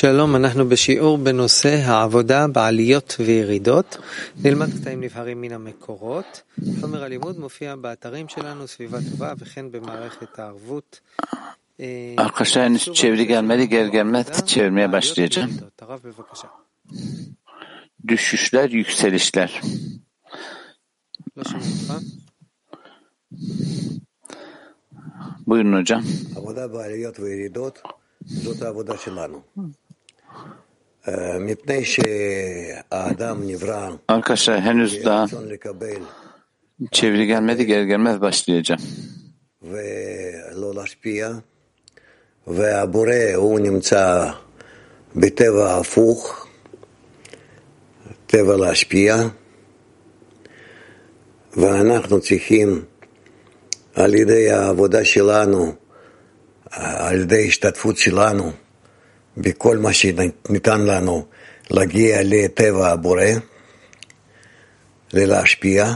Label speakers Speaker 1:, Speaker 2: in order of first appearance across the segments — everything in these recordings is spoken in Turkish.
Speaker 1: שלום, אנחנו בשיעור בנושא העבודה בעליות וירידות. נלמד קטעים נבחרים מן המקורות. חומר הלימוד מופיע באתרים שלנו, סביבה טובה, וכן במערכת הערבות.
Speaker 2: Arkadaşlar henüz çeviri gelmedi. Gel gelmez çevirmeye başlayacağım. Düşüşler, yükselişler.
Speaker 1: לא.
Speaker 2: Buyurun hocam. Arkadaşlar henüz daha çeviri gelmedi. Gel gelmez başlayacağım.
Speaker 3: והבורא הוא נמצא בטבע הפוך, טבע להשפיע, ואנחנו צריכים על ידי העבודה שלנו, על ידי השתתפות שלנו בכל מה שניתן לנו, להגיע לטבע הבורא, ולהשפיע.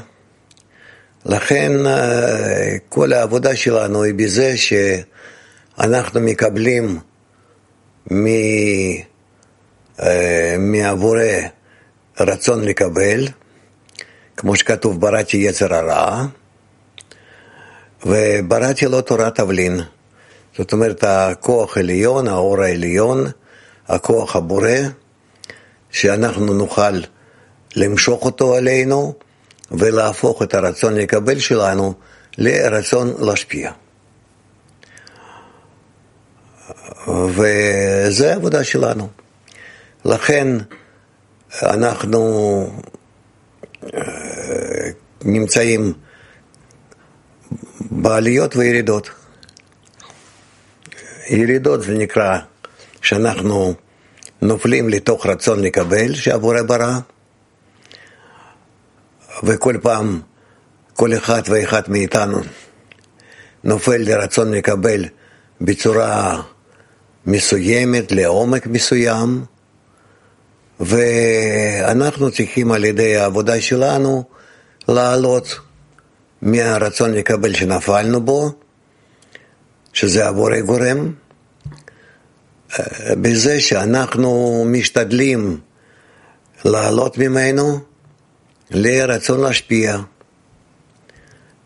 Speaker 3: לכן אה, כל העבודה שלנו היא בזה שאנחנו מקבלים מ- אה, מהבורא רצון לקבל, כמו שכתוב בראתי יצר הרע, ובראתי לו תורת תבלין. זאת אומרת, הכוח העליון, האור העליון, הכוח הבורא, שאנחנו נוכל למשוך אותו עלינו ולהפוך את הרצון לקבל שלנו לרצון להשפיע. וזה העבודה שלנו. לכן אנחנו אה, נמצאים בעליות וירידות. ירידות זה נקרא שאנחנו נופלים לתוך רצון לקבל שהבורא ברא, וכל פעם כל אחד ואחד מאיתנו נופל לרצון לקבל בצורה מסוימת, לעומק מסוים, ואנחנו צריכים על ידי העבודה שלנו לעלות מהרצון לקבל שנפלנו בו, שזה הבורא גורם, בזה שאנחנו משתדלים לעלות ממנו לרצון להשפיע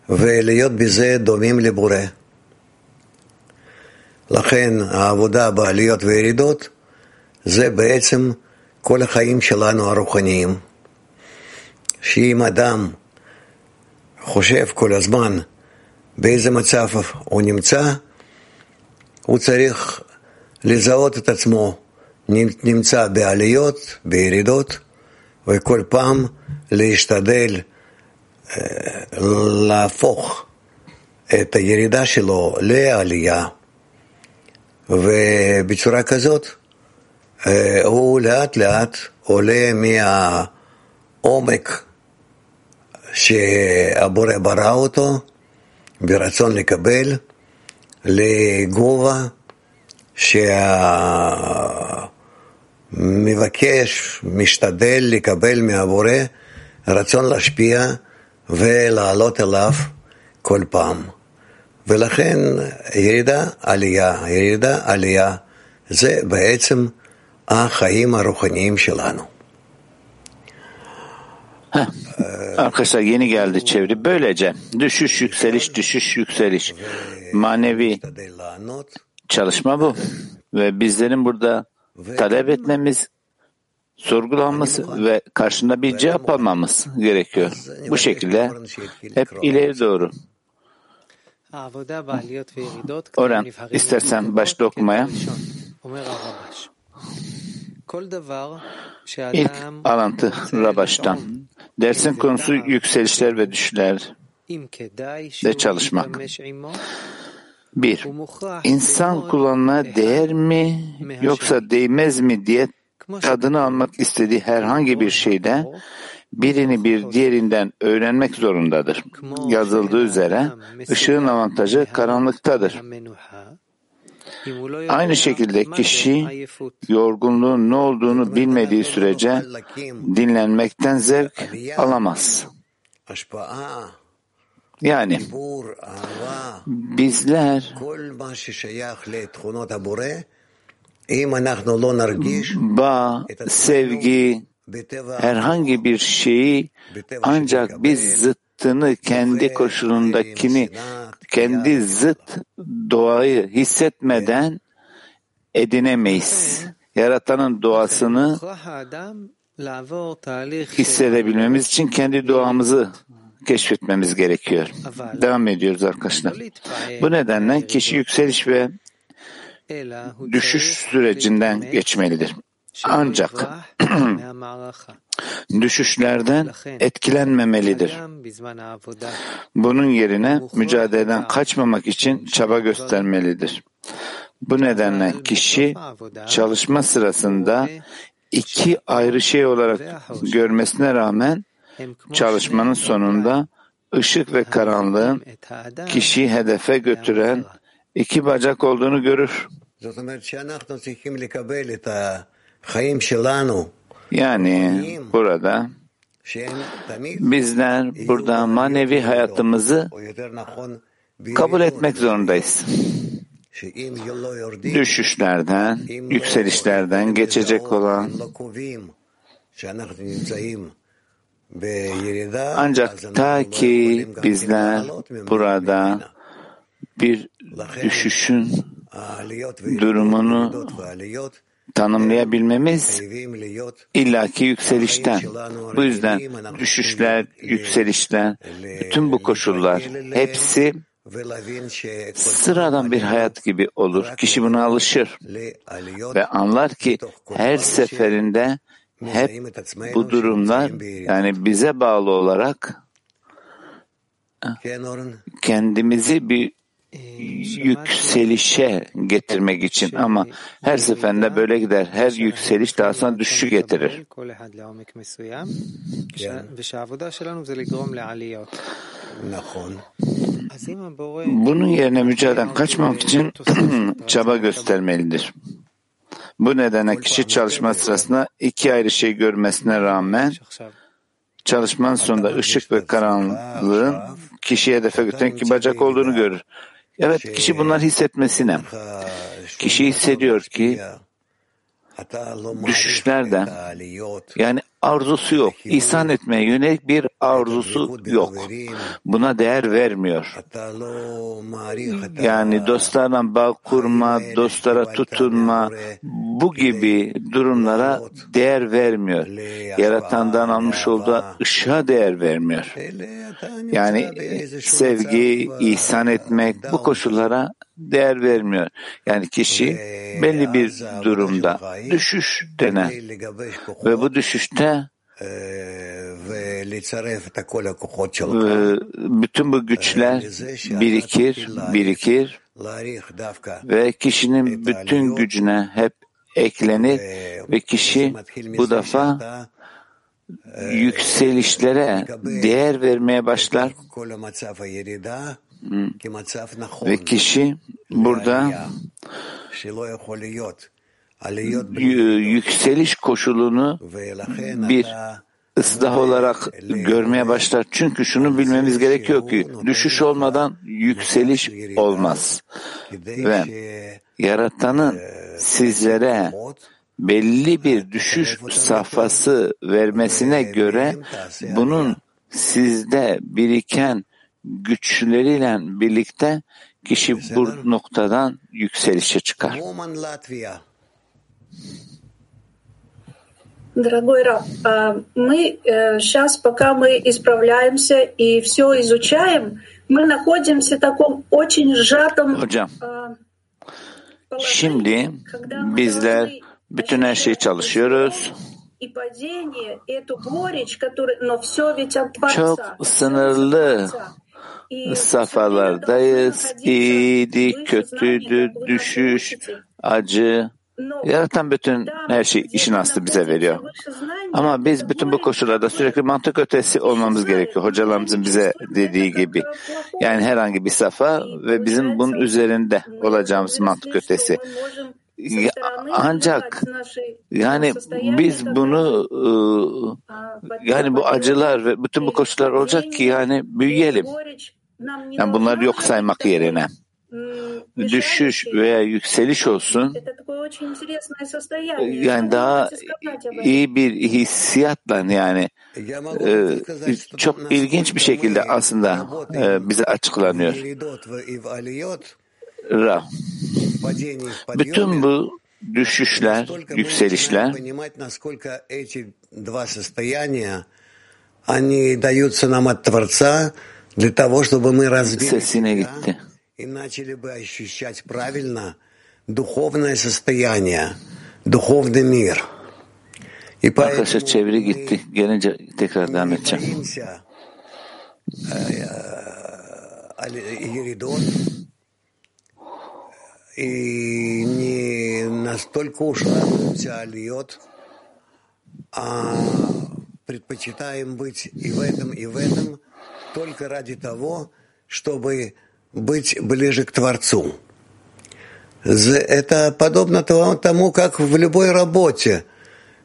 Speaker 3: ולהיות בזה דומים לבורא. לכן העבודה בעליות וירידות זה בעצם כל החיים שלנו הרוחניים. שאם אדם חושב כל הזמן באיזה מצב הוא נמצא, הוא צריך לזהות את עצמו נמצא בעליות, בירידות, וכל פעם להשתדל אה, להפוך את הירידה שלו לעלייה, ובצורה כזאת אה, הוא לאט לאט עולה מהעומק שהבורא ברא אותו ברצון לקבל לגובה שהמבקש, משתדל לקבל מהבורא רצון להשפיע ולעלות אליו כל פעם. ולכן ירידה, עלייה, ירידה, עלייה, זה בעצם החיים הרוחניים שלנו.
Speaker 2: Arkadaşlar yeni geldi çeviri. Böylece düşüş, yükseliş, düşüş, yükseliş. Manevi Çalışma bu. Ve bizlerin burada talep etmemiz, sorgulanması ve karşında bir cevap almamız gerekiyor. Bu şekilde hep ileri doğru.
Speaker 1: Oran, istersen başla okumaya.
Speaker 2: İlk alıntı Rabaş'tan. Dersin konusu yükselişler ve
Speaker 1: düşler
Speaker 2: de çalışmak. Bir, insan kullanına değer mi yoksa değmez mi diye tadını almak istediği herhangi bir şeyde birini bir diğerinden öğrenmek zorundadır. Yazıldığı üzere ışığın avantajı karanlıktadır. Aynı şekilde kişi yorgunluğun ne olduğunu bilmediği sürece dinlenmekten zevk alamaz. Yani bizler ba, sevgi, herhangi bir şeyi ancak biz zıttını, kendi koşulundakini, kendi zıt doğayı hissetmeden edinemeyiz. Yaratanın doğasını hissedebilmemiz için kendi doğamızı keşfetmemiz gerekiyor. Devam ediyoruz arkadaşlar. Bu nedenle kişi yükseliş ve düşüş sürecinden geçmelidir. Ancak düşüşlerden etkilenmemelidir. Bunun yerine mücadeleden kaçmamak için çaba göstermelidir. Bu nedenle kişi çalışma sırasında iki ayrı şey olarak görmesine rağmen çalışmanın sonunda ışık ve karanlığın kişiyi hedefe götüren iki bacak olduğunu görür. Yani burada bizler burada manevi hayatımızı kabul etmek zorundayız. Düşüşlerden, yükselişlerden geçecek olan ancak ta ki bizler burada bir düşüşün durumunu tanımlayabilmemiz illaki yükselişten. Bu yüzden düşüşler, yükselişler, bütün bu koşullar hepsi sıradan bir hayat gibi olur. Kişi buna alışır ve anlar ki her seferinde hep bu durumlar yani bize bağlı olarak kendimizi bir yükselişe getirmek için ama her seferinde böyle gider. Her yükseliş daha sonra düşüşü getirir. Bunun yerine mücadeleden kaçmamak için çaba göstermelidir. Bu nedenle kişi çalışma sırasında iki ayrı şey görmesine rağmen çalışmanın sonunda ışık ve karanlığın kişiye hedefe götüren iki bacak olduğunu görür. Evet, kişi bunları hissetmesine. Kişi hissediyor ki düşüşlerden yani arzusu yok. İhsan etmeye yönelik bir arzusu yok. Buna değer vermiyor. Yani dostlarla bağ kurma, dostlara tutunma bu gibi durumlara değer vermiyor. Yaratandan almış olduğu ışığa değer vermiyor. Yani sevgi, ihsan etmek bu koşullara değer vermiyor. Yani kişi belli bir durumda düşüş denen ve bu düşüşte bütün bu güçler birikir, birikir. ve kişinin bütün gücüne hep eklenir ve kişi bu defa yükselişlere değer vermeye başlar. ve kişi burada yükseliş koşulunu bir ıslah olarak görmeye başlar. Çünkü şunu bilmemiz gerekiyor ki düşüş olmadan yükseliş olmaz. Ve yaratanın sizlere belli bir düşüş safhası vermesine göre bunun sizde biriken güçleriyle birlikte kişi bu noktadan yükselişe çıkar.
Speaker 4: Дорогой Раб, мы сейчас, пока мы исправляемся и все изучаем, мы находимся в таком очень сжатом
Speaker 2: Hocam, şimdi bizler bütün her şeyi çalışıyoruz. Çok sınırlı safhalardayız. İyiydi, kötüydü, düşüş, acı. Yaratan bütün her şey işin aslı bize veriyor. Ama biz bütün bu koşullarda sürekli mantık ötesi olmamız gerekiyor. Hocalarımızın bize dediği gibi. Yani herhangi bir safa ve bizim bunun üzerinde olacağımız mantık ötesi. Ancak yani biz bunu yani bu acılar ve bütün bu koşullar olacak ki yani büyüyelim. Yani bunları yok saymak yerine düşüş veya yükseliş olsun yani daha iyi bir hissiyatla yani çok ilginç bir şekilde aslında bize açıklanıyor. Ra. Bütün bu düşüşler, yükselişler sesine gitti.
Speaker 3: И начали бы ощущать правильно духовное состояние, духовный мир. И
Speaker 2: Arkadaşlar çeviri gitti. Gelince tekrar devam edeceğim.
Speaker 3: и не настолько уж радуемся алиот, а предпочитаем быть и в этом, и в этом только ради того, чтобы быть ближе к Творцу. Это подобно то- тому, как в любой работе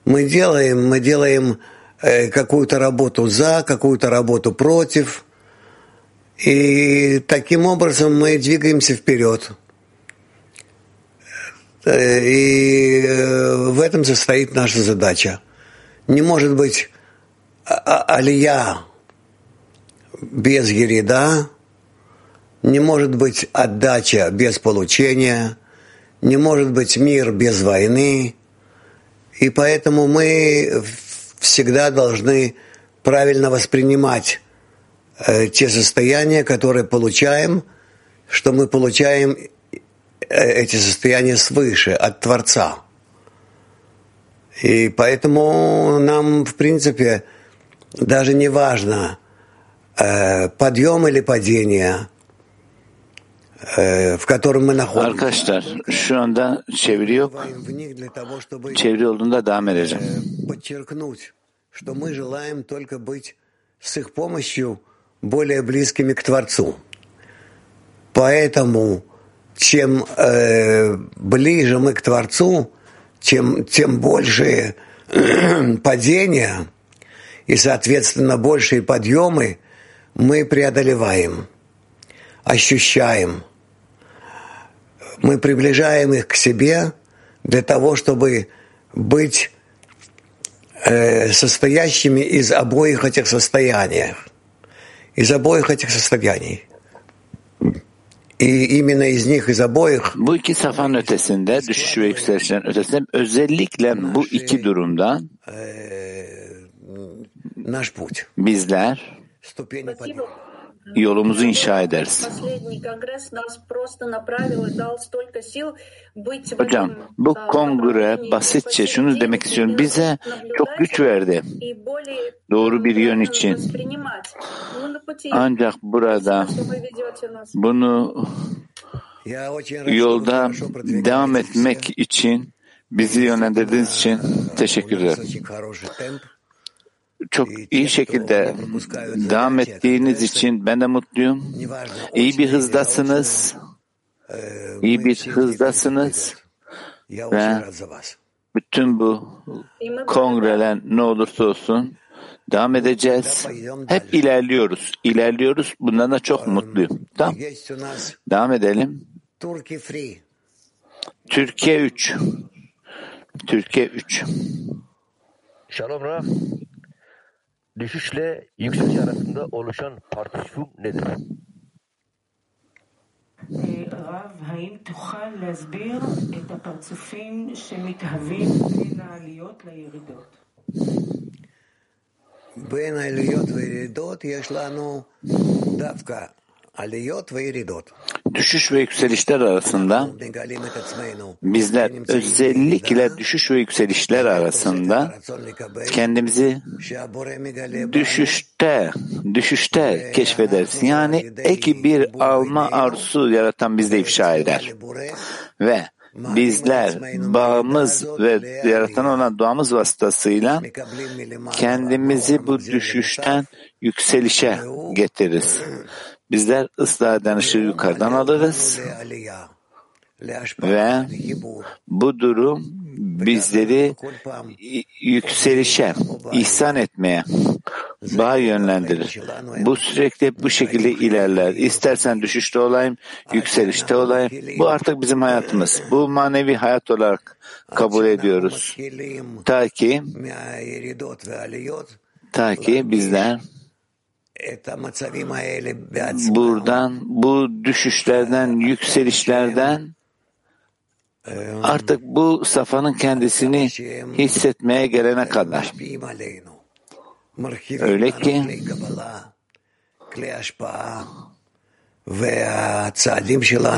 Speaker 3: мы делаем, мы делаем э, какую-то работу за, какую-то работу против, и таким образом мы двигаемся вперед. Э, И э, в этом состоит наша задача. Не может быть а- а- алия без ереда, не может быть отдача без получения, не может быть мир без войны. И поэтому мы всегда должны правильно воспринимать э, те состояния, которые получаем, что мы получаем э, эти состояния свыше, от Творца. И поэтому нам, в принципе, даже не важно, э, подъем или падение, в котором мы находимся.
Speaker 2: Arkadaşlar şu anda çeviri yok.
Speaker 3: Чтобы
Speaker 2: Çeviri olduğunda devam edeceğim.
Speaker 3: э, подчеркнуть, что мы желаем только быть с их помощью более близкими к Творцу. Поэтому чем э, ближе мы к Творцу, чем, тем больше падения и, соответственно, большие подъемы мы преодолеваем, ощущаем. Мы приближаем их к себе для того, чтобы быть э, состоящими из обоих этих состояний. Из обоих этих состояний. И именно из них, из обоих,
Speaker 2: Bu iki safhanın ötesinde, düşüş ve yükselişlerin ötesinde özellikle bu iki durumdan
Speaker 3: э, наш путь.
Speaker 2: bizler. yolumuzu inşa ederiz. Hocam bu kongre basitçe şunu demek istiyorum. Bize çok güç verdi. Doğru bir yön için. Ancak burada bunu yolda devam etmek için bizi yönlendirdiğiniz için teşekkür ederim çok iyi şekilde devam ettiğiniz için ben de mutluyum. İyi bir hızdasınız. İyi bir hızdasınız. Ve bütün bu kongreler ne olursa olsun devam edeceğiz. Hep ilerliyoruz. İlerliyoruz. Bundan da çok mutluyum. Tamam. Devam edelim. Türkiye 3. Türkiye 3.
Speaker 5: Şalom Rav. Düşüşle yükseliş arasında oluşan partisyon nedir?
Speaker 6: רב, האם תוכל להסביר את הפרצופים שמתהווים בין העליות לירידות?
Speaker 3: בין העליות וירידות יש לנו דווקא.
Speaker 2: Düşüş ve yükselişler arasında bizler özellikle düşüş ve yükselişler arasında kendimizi düşüşte düşüşte keşfederiz. Yani eki bir alma arzusu yaratan bizde ifşa eder. Ve bizler bağımız ve yaratan olan duamız vasıtasıyla kendimizi bu düşüşten yükselişe getiririz. Bizler ıslah eden yukarıdan alırız ve bu durum bizleri yükselişe, ihsan etmeye daha yönlendirir. Bu sürekli bu şekilde ilerler. İstersen düşüşte olayım, yükselişte olayım. Bu artık bizim hayatımız. Bu manevi hayat olarak kabul ediyoruz. Ta ki ta ki bizler buradan, bu düşüşlerden, yükselişlerden artık bu safanın kendisini hissetmeye gelene kadar. Öyle ki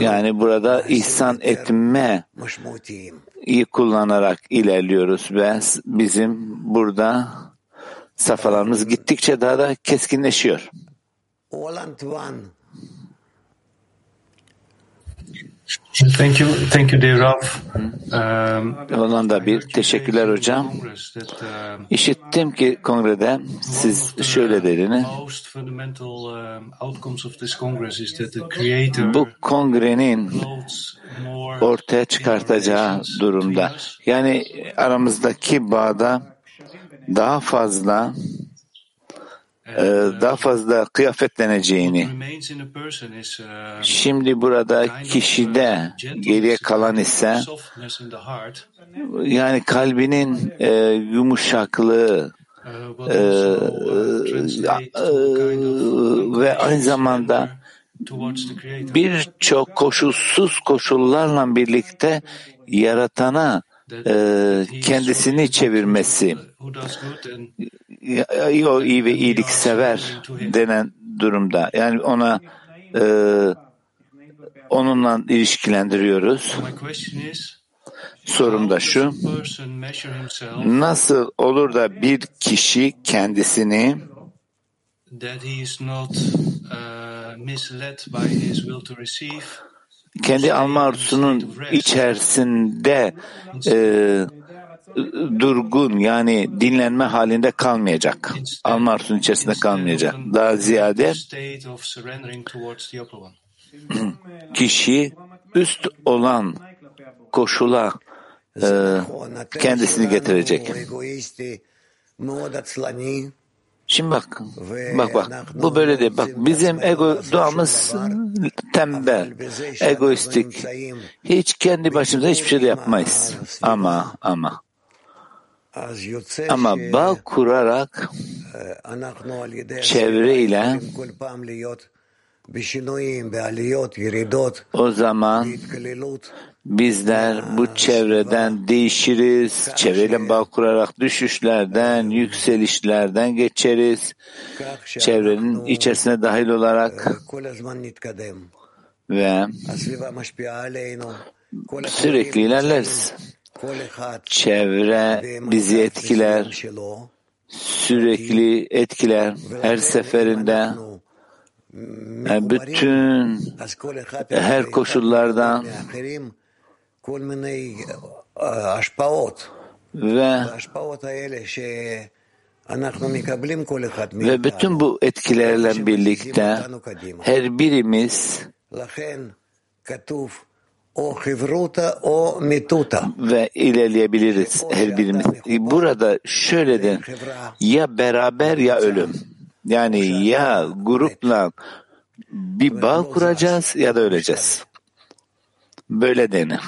Speaker 2: yani burada ihsan etme iyi kullanarak ilerliyoruz ve bizim burada safhalarımız gittikçe daha da keskinleşiyor.
Speaker 7: Thank you, thank you, dear Rav. Um,
Speaker 2: Hollanda bir. Teşekkürler hocam.
Speaker 7: Um,
Speaker 2: İşittim ki kongrede siz şöyle
Speaker 7: fundamental um,
Speaker 2: Bu kongrenin ortaya çıkartacağı durumda. Yani aramızdaki bağda daha fazla e, daha fazla kıyafetleneceğini. Şimdi burada kişide geriye kalan ise yani kalbinin e, yumuşaklığı
Speaker 7: of
Speaker 2: ve aynı zamanda birçok koşulsuz koşullarla birlikte yaratana e, kendisini çevirmesi o iyi ve iyilik sever denen durumda. Yani ona e, onunla ilişkilendiriyoruz. Sorum da şu. Nasıl olur da bir kişi kendisini
Speaker 7: that he is not uh, misled by his will to receive
Speaker 2: kendi alma arzusunun içerisinde e, durgun yani dinlenme halinde kalmayacak. Alma arzusunun içerisinde kalmayacak. Daha ziyade kişi üst olan koşula e, kendisini getirecek. Şimdi bak, bak bak, bu böyle değil. Bak bizim ego duamız tembel, egoistik. Hiç kendi başımıza hiçbir şey de yapmayız. Ama, ama, ama bağ kurarak çevreyle o zaman bizler bu çevreden değişiriz, çevreyle bağ kurarak düşüşlerden, yükselişlerden geçeriz, çevrenin içerisine dahil olarak ve sürekli ilerleriz. Çevre bizi etkiler, sürekli etkiler her seferinde. Yani bütün her koşullardan ve ve bütün bu etkilerle birlikte her birimiz ve ilerleyebiliriz her birimiz. Burada şöyle de ya beraber ya ölüm. Yani ya grupla bir bağ kuracağız ya da öleceğiz. Böyle denir.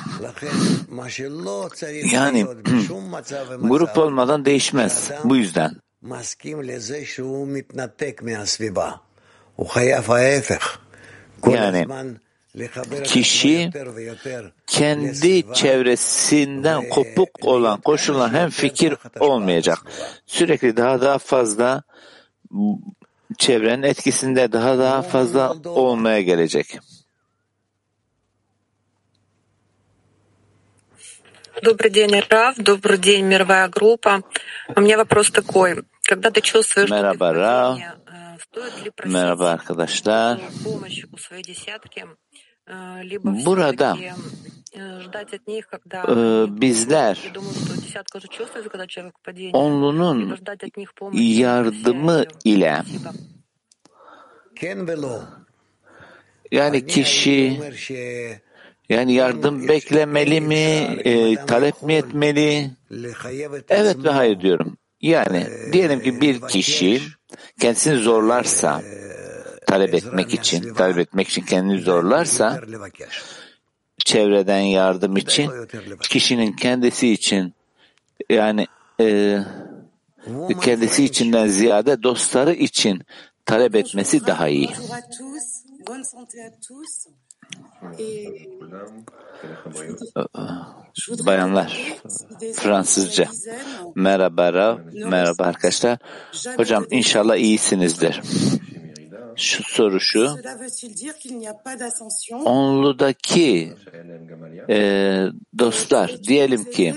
Speaker 2: Yani grup olmadan değişmez. Bu yüzden. Yani kişi kendi çevresinden kopuk olan koşullar hem fikir olmayacak. Sürekli daha daha fazla çevrenin etkisinde daha daha fazla olmaya gelecek.
Speaker 8: Добрый день, Рав. Добрый день, мировая группа. У меня вопрос такой. Когда ты чувствуешь, что э, стоит ли просить
Speaker 2: э,
Speaker 8: помощь у своей десятки, э, либо
Speaker 2: Burada,
Speaker 8: ждать от киши когда
Speaker 2: Yani yardım beklemeli mi, e, talep mi etmeli? Evet ve hayır diyorum. Yani diyelim ki bir kişi kendisini zorlarsa, talep etmek için, talep etmek için kendini zorlarsa, çevreden yardım için, kişinin kendisi için, yani e, kendisi içinden ziyade dostları için talep etmesi daha iyi. Bayanlar, Fransızca. Merhaba Rav, merhaba arkadaşlar. Hocam inşallah iyisinizdir. Şu soru şu. Onludaki e, dostlar diyelim ki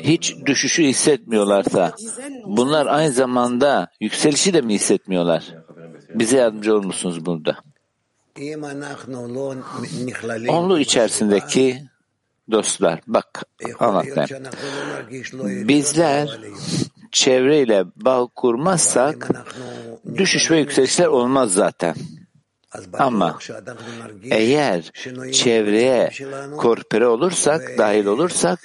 Speaker 2: hiç düşüşü hissetmiyorlarsa bunlar aynı zamanda yükselişi de mi hissetmiyorlar? Bize yardımcı olur musunuz burada? Onlu içerisindeki dostlar, bak anlatayım. Bizler çevreyle bağ kurmazsak düşüş ve yükselişler olmaz zaten. Ama eğer çevreye korpore olursak, dahil olursak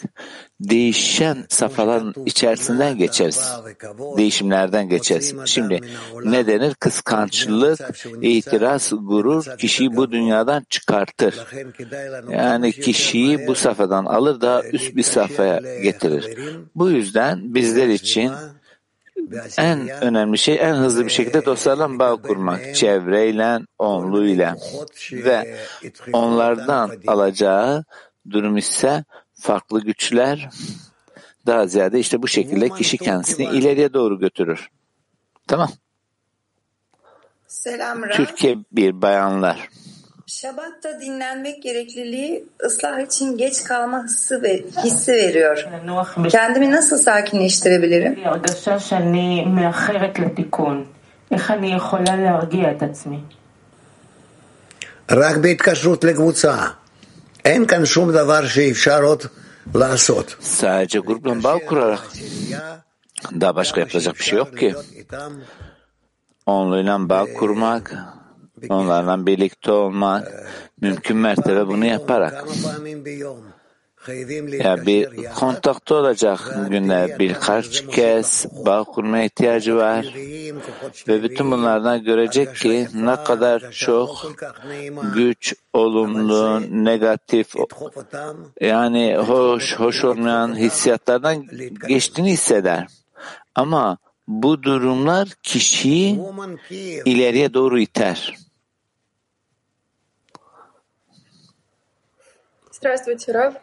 Speaker 2: değişen safhaların içerisinden geçeriz. Değişimlerden geçeriz. Şimdi ne denir? Kıskançlık, itiraz, gurur kişiyi bu dünyadan çıkartır. Yani kişiyi bu safhadan alır daha üst bir safhaya getirir. Bu yüzden bizler için en önemli şey en hızlı bir şekilde dostlarla bağ kurmak. Çevreyle, onluyla ve onlardan alacağı durum ise farklı güçler daha ziyade işte bu şekilde kişi kendisini ileriye doğru götürür. Tamam.
Speaker 9: Selam
Speaker 2: Türkiye bir bayanlar.
Speaker 9: Şabatta dinlenmek gerekliliği ıslah için geç kalma hissi, ve, hissi veriyor. Kendimi nasıl sakinleştirebilirim?
Speaker 3: רק בהתקשרות לקבוצה.
Speaker 2: Sadece grupla bağ kurarak daha başka yapılacak bir şey yok ki. Onlarla bağ kurmak, onlarla birlikte olmak, mümkün mertebe bunu yaparak Ya bir kontakta olacak günde birkaç kez bağ kurmaya ihtiyacı var ve bütün bunlardan görecek ki ne kadar çok güç, olumlu, negatif yani hoş, hoş olmayan hissiyatlardan geçtiğini hisseder. Ama bu durumlar kişiyi ileriye doğru iter.
Speaker 10: Здравствуйте, Рав.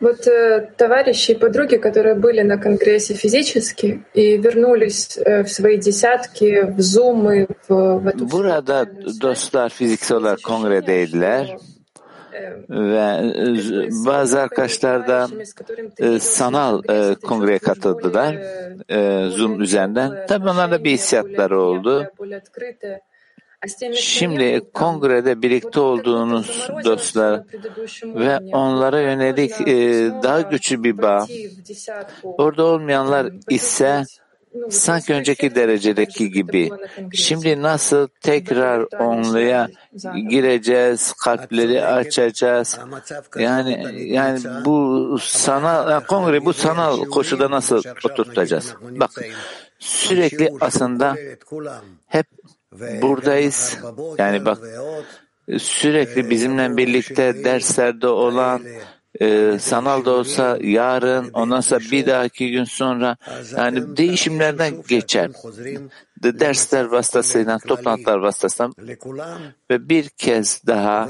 Speaker 10: Вот э, товарищи и подруги, которые были на конгрессе физически и вернулись э, в свои десятки, в Zoom и в, в эту...
Speaker 2: Burada dostlar fiziksel olarak kongredeydiler ve bazı arkadaşlar da e, sanal e, kongreye katıldılar e, Zoom üzerinden. Tabii onlarda bir hissiyatları oldu. Şimdi kongrede birlikte olduğunuz dostlar ve onlara yönelik e, daha güçlü bir bağ. Orada olmayanlar ise sanki önceki derecedeki gibi. Şimdi nasıl tekrar onluya gireceğiz, kalpleri açacağız. Yani yani bu sanal kongre bu sanal koşuda nasıl oturtacağız? Bak sürekli aslında hep buradayız. Yani bak sürekli bizimle birlikte derslerde olan e, sanal da olsa yarın ondan sonra bir dahaki gün sonra yani değişimlerden geçer. De dersler vasıtasıyla, toplantılar vasıtasıyla ve bir kez daha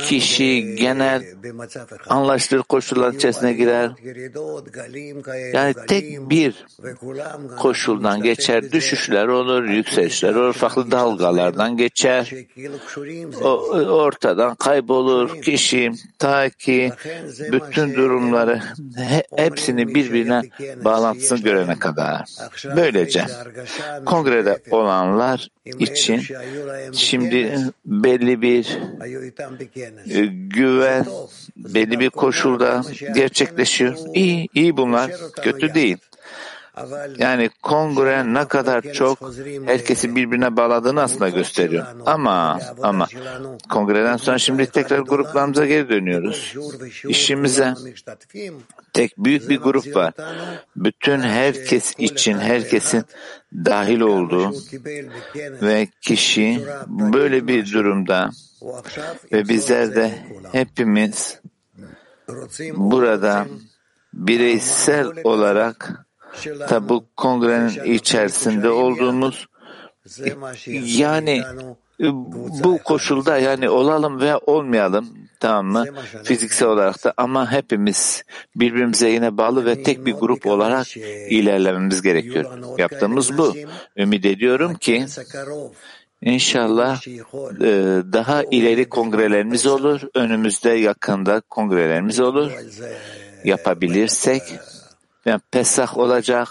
Speaker 2: kişi genel anlaştığı koşullar içerisine girer. Yani tek bir koşuldan geçer, düşüşler olur, yükselişler olur, farklı dalgalardan geçer. O, ortadan kaybolur kişi ta ki bütün durumları hepsini birbirine bağlantısını görene kadar. Böylece kongrede olanlar için şimdi belli bir e, güven, belli bir koşulda gerçekleşiyor. İyi, iyi bunlar, kötü değil. Yani kongre ne kadar çok herkesi birbirine bağladığını aslında gösteriyor. Ama ama kongreden sonra şimdi tekrar gruplarımıza geri dönüyoruz. İşimize tek büyük bir grup var. Bütün herkes için herkesin dahil olduğu ve kişi böyle bir durumda ve bizler de hepimiz burada bireysel olarak tabi bu kongrenin içerisinde olduğumuz yani bu koşulda yani olalım veya olmayalım tamam mı fiziksel olarak da ama hepimiz birbirimize yine bağlı ve tek bir grup olarak ilerlememiz gerekiyor. Yaptığımız bu. Ümit ediyorum ki İnşallah daha ileri kongrelerimiz olur. Önümüzde yakında kongrelerimiz olur. Yapabilirsek yani Pesah olacak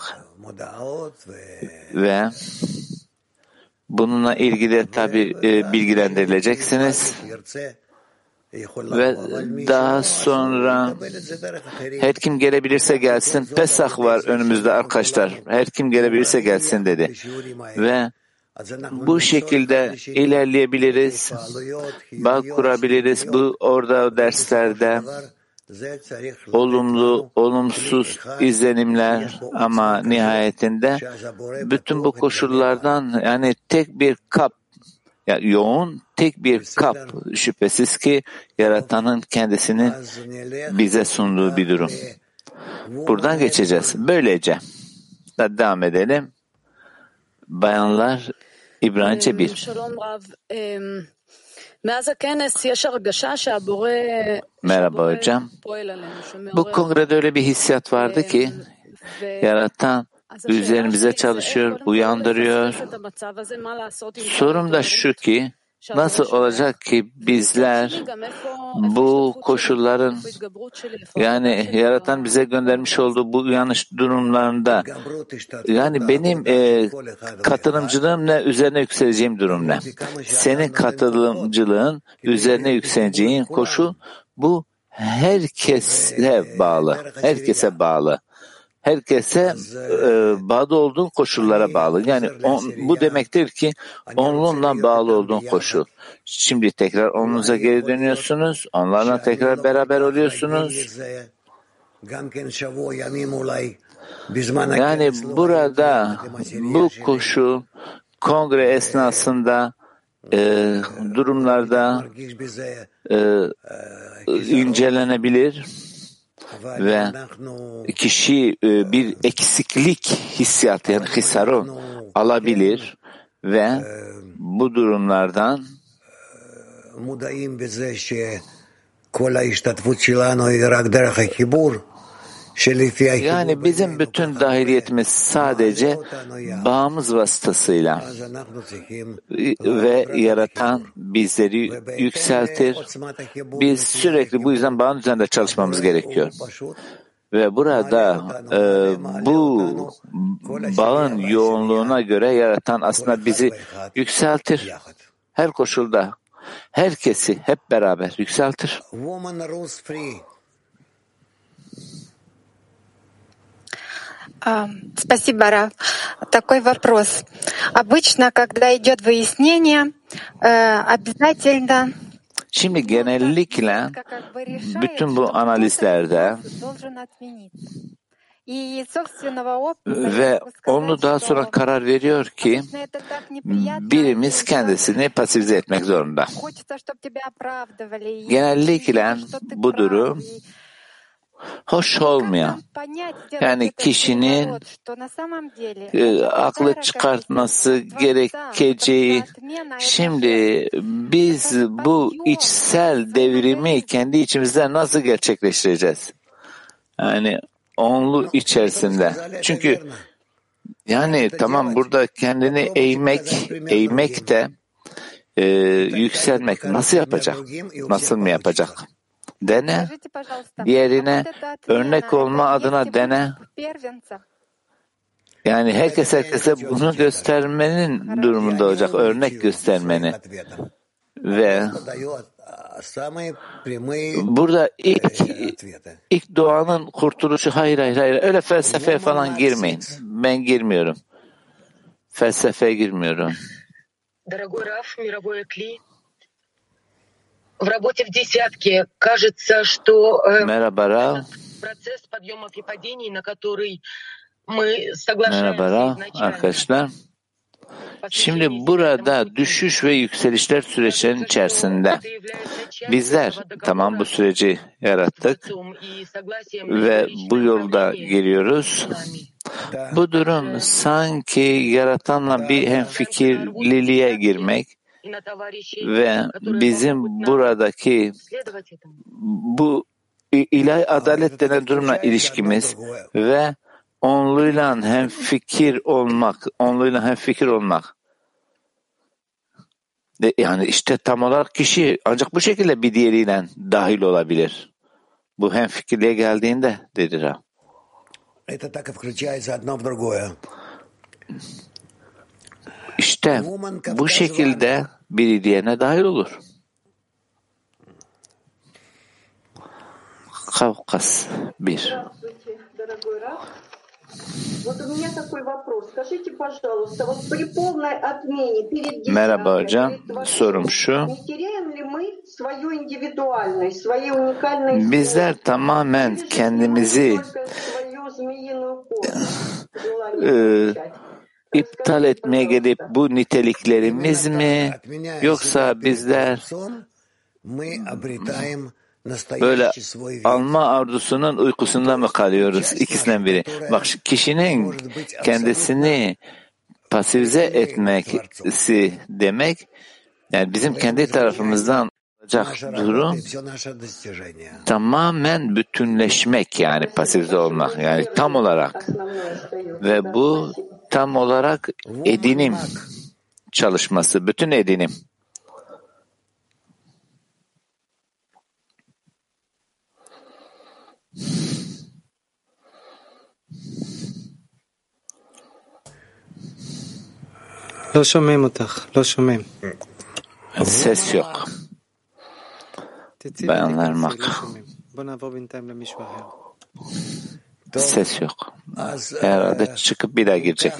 Speaker 2: ve bununla ilgili tabi bilgilendirileceksiniz. Ve daha sonra her kim gelebilirse gelsin Pesah var önümüzde arkadaşlar. Her kim gelebilirse gelsin dedi. Ve bu şekilde ilerleyebiliriz, bağ kurabiliriz. Bu orada derslerde olumlu, olumsuz izlenimler ama nihayetinde bütün bu koşullardan yani tek bir kap yani yoğun tek bir kap şüphesiz ki yaratanın kendisinin bize sunduğu bir durum. Buradan geçeceğiz. Böylece devam edelim. Bayanlar İbranice 1. Merhaba hocam. Bu kongrede öyle bir hissiyat vardı ki yaratan üzerimize çalışıyor, uyandırıyor. Sorum da şu ki Nasıl olacak ki bizler bu koşulların yani yaratan bize göndermiş olduğu bu yanlış durumlarında yani benim e, katılımcılığım ne üzerine yükseleceğim durum ne? Senin katılımcılığın üzerine yükseleceğin koşul bu herkese bağlı. Herkese bağlı herkese e, bağlı olduğun koşullara bağlı. Yani on, bu demektir ki onunla bağlı olduğun koşul. Şimdi tekrar onunuza geri dönüyorsunuz. Onlarla tekrar beraber oluyorsunuz. Yani burada bu koşul kongre esnasında e, durumlarda e, incelenebilir ve kişi e, bir eksiklik hissiyatı yani hisaron alabilir ve bu durumlardan yani bizim bütün dahiliyetimiz sadece bağımız vasıtasıyla ve yaratan bizleri yükseltir. Biz sürekli bu yüzden bağın üzerinde çalışmamız gerekiyor. Ve burada e, bu bağın yoğunluğuna göre yaratan aslında bizi yükseltir. Her koşulda herkesi hep beraber yükseltir.
Speaker 11: Спасибо, Раф. Такой вопрос. Обычно, когда идет выяснение, обязательно
Speaker 2: Şimdi genellikle bütün bu analizlerde ve onu daha sonra karar veriyor ki birimiz kendisini pasifize etmek zorunda. Genellikle bu durum hoş olmayan. yani kişinin e, aklı çıkartması gerekeceği şimdi biz bu içsel devrimi kendi içimizde nasıl gerçekleştireceğiz? Yani onlu içerisinde. Çünkü yani tamam burada kendini eğmek, eğmek de e, yükselmek. Nasıl yapacak? Nasıl mı yapacak? Dene, diğerine örnek olma adına dene. Yani herkes herkese bunu göstermenin durumunda olacak, örnek göstermeni. Ve burada ilk, ilk doğanın kurtuluşu hayır hayır hayır öyle felsefeye falan girmeyin. ben girmiyorum. Felsefeye girmiyorum.
Speaker 12: Дорогой Раф, мировой Кли,
Speaker 2: Merhabara.
Speaker 12: Merhabara
Speaker 2: arkadaşlar. Şimdi burada düşüş ve yükselişler süreçlerinin içerisinde bizler tamam bu süreci yarattık ve bu yolda geliyoruz. Bu durum sanki yaratanla bir hemfikirliliğe girmek, ve bizim buradaki bu ilahi adalet denen durumla ilişkimiz ve onluyla hem fikir olmak, onluyla hem fikir olmak. Yani işte tam olarak kişi ancak bu şekilde bir diğeriyle dahil olabilir. Bu hem fikirliğe geldiğinde dedi Rab. İşte bu şekilde biri diğerine dahil olur. Kavkas 1. Merhaba hocam. Sorum şu. Bizler tamamen kendimizi e, iptal etmeye gelip bu niteliklerimiz mi yoksa bizler böyle alma arzusunun uykusunda mı kalıyoruz? İkisinden biri. Bak kişinin kendisini pasifize etmesi demek yani bizim kendi tarafımızdan olacak durum tamamen bütünleşmek yani pasifize olmak yani tam olarak ve bu tam olarak edinim çalışması, bütün edinim.
Speaker 1: Lo şomem otak, lo şomem.
Speaker 2: Ses yok. Bayanlar mak ses yok. Herhalde çıkıp bir daha girecek.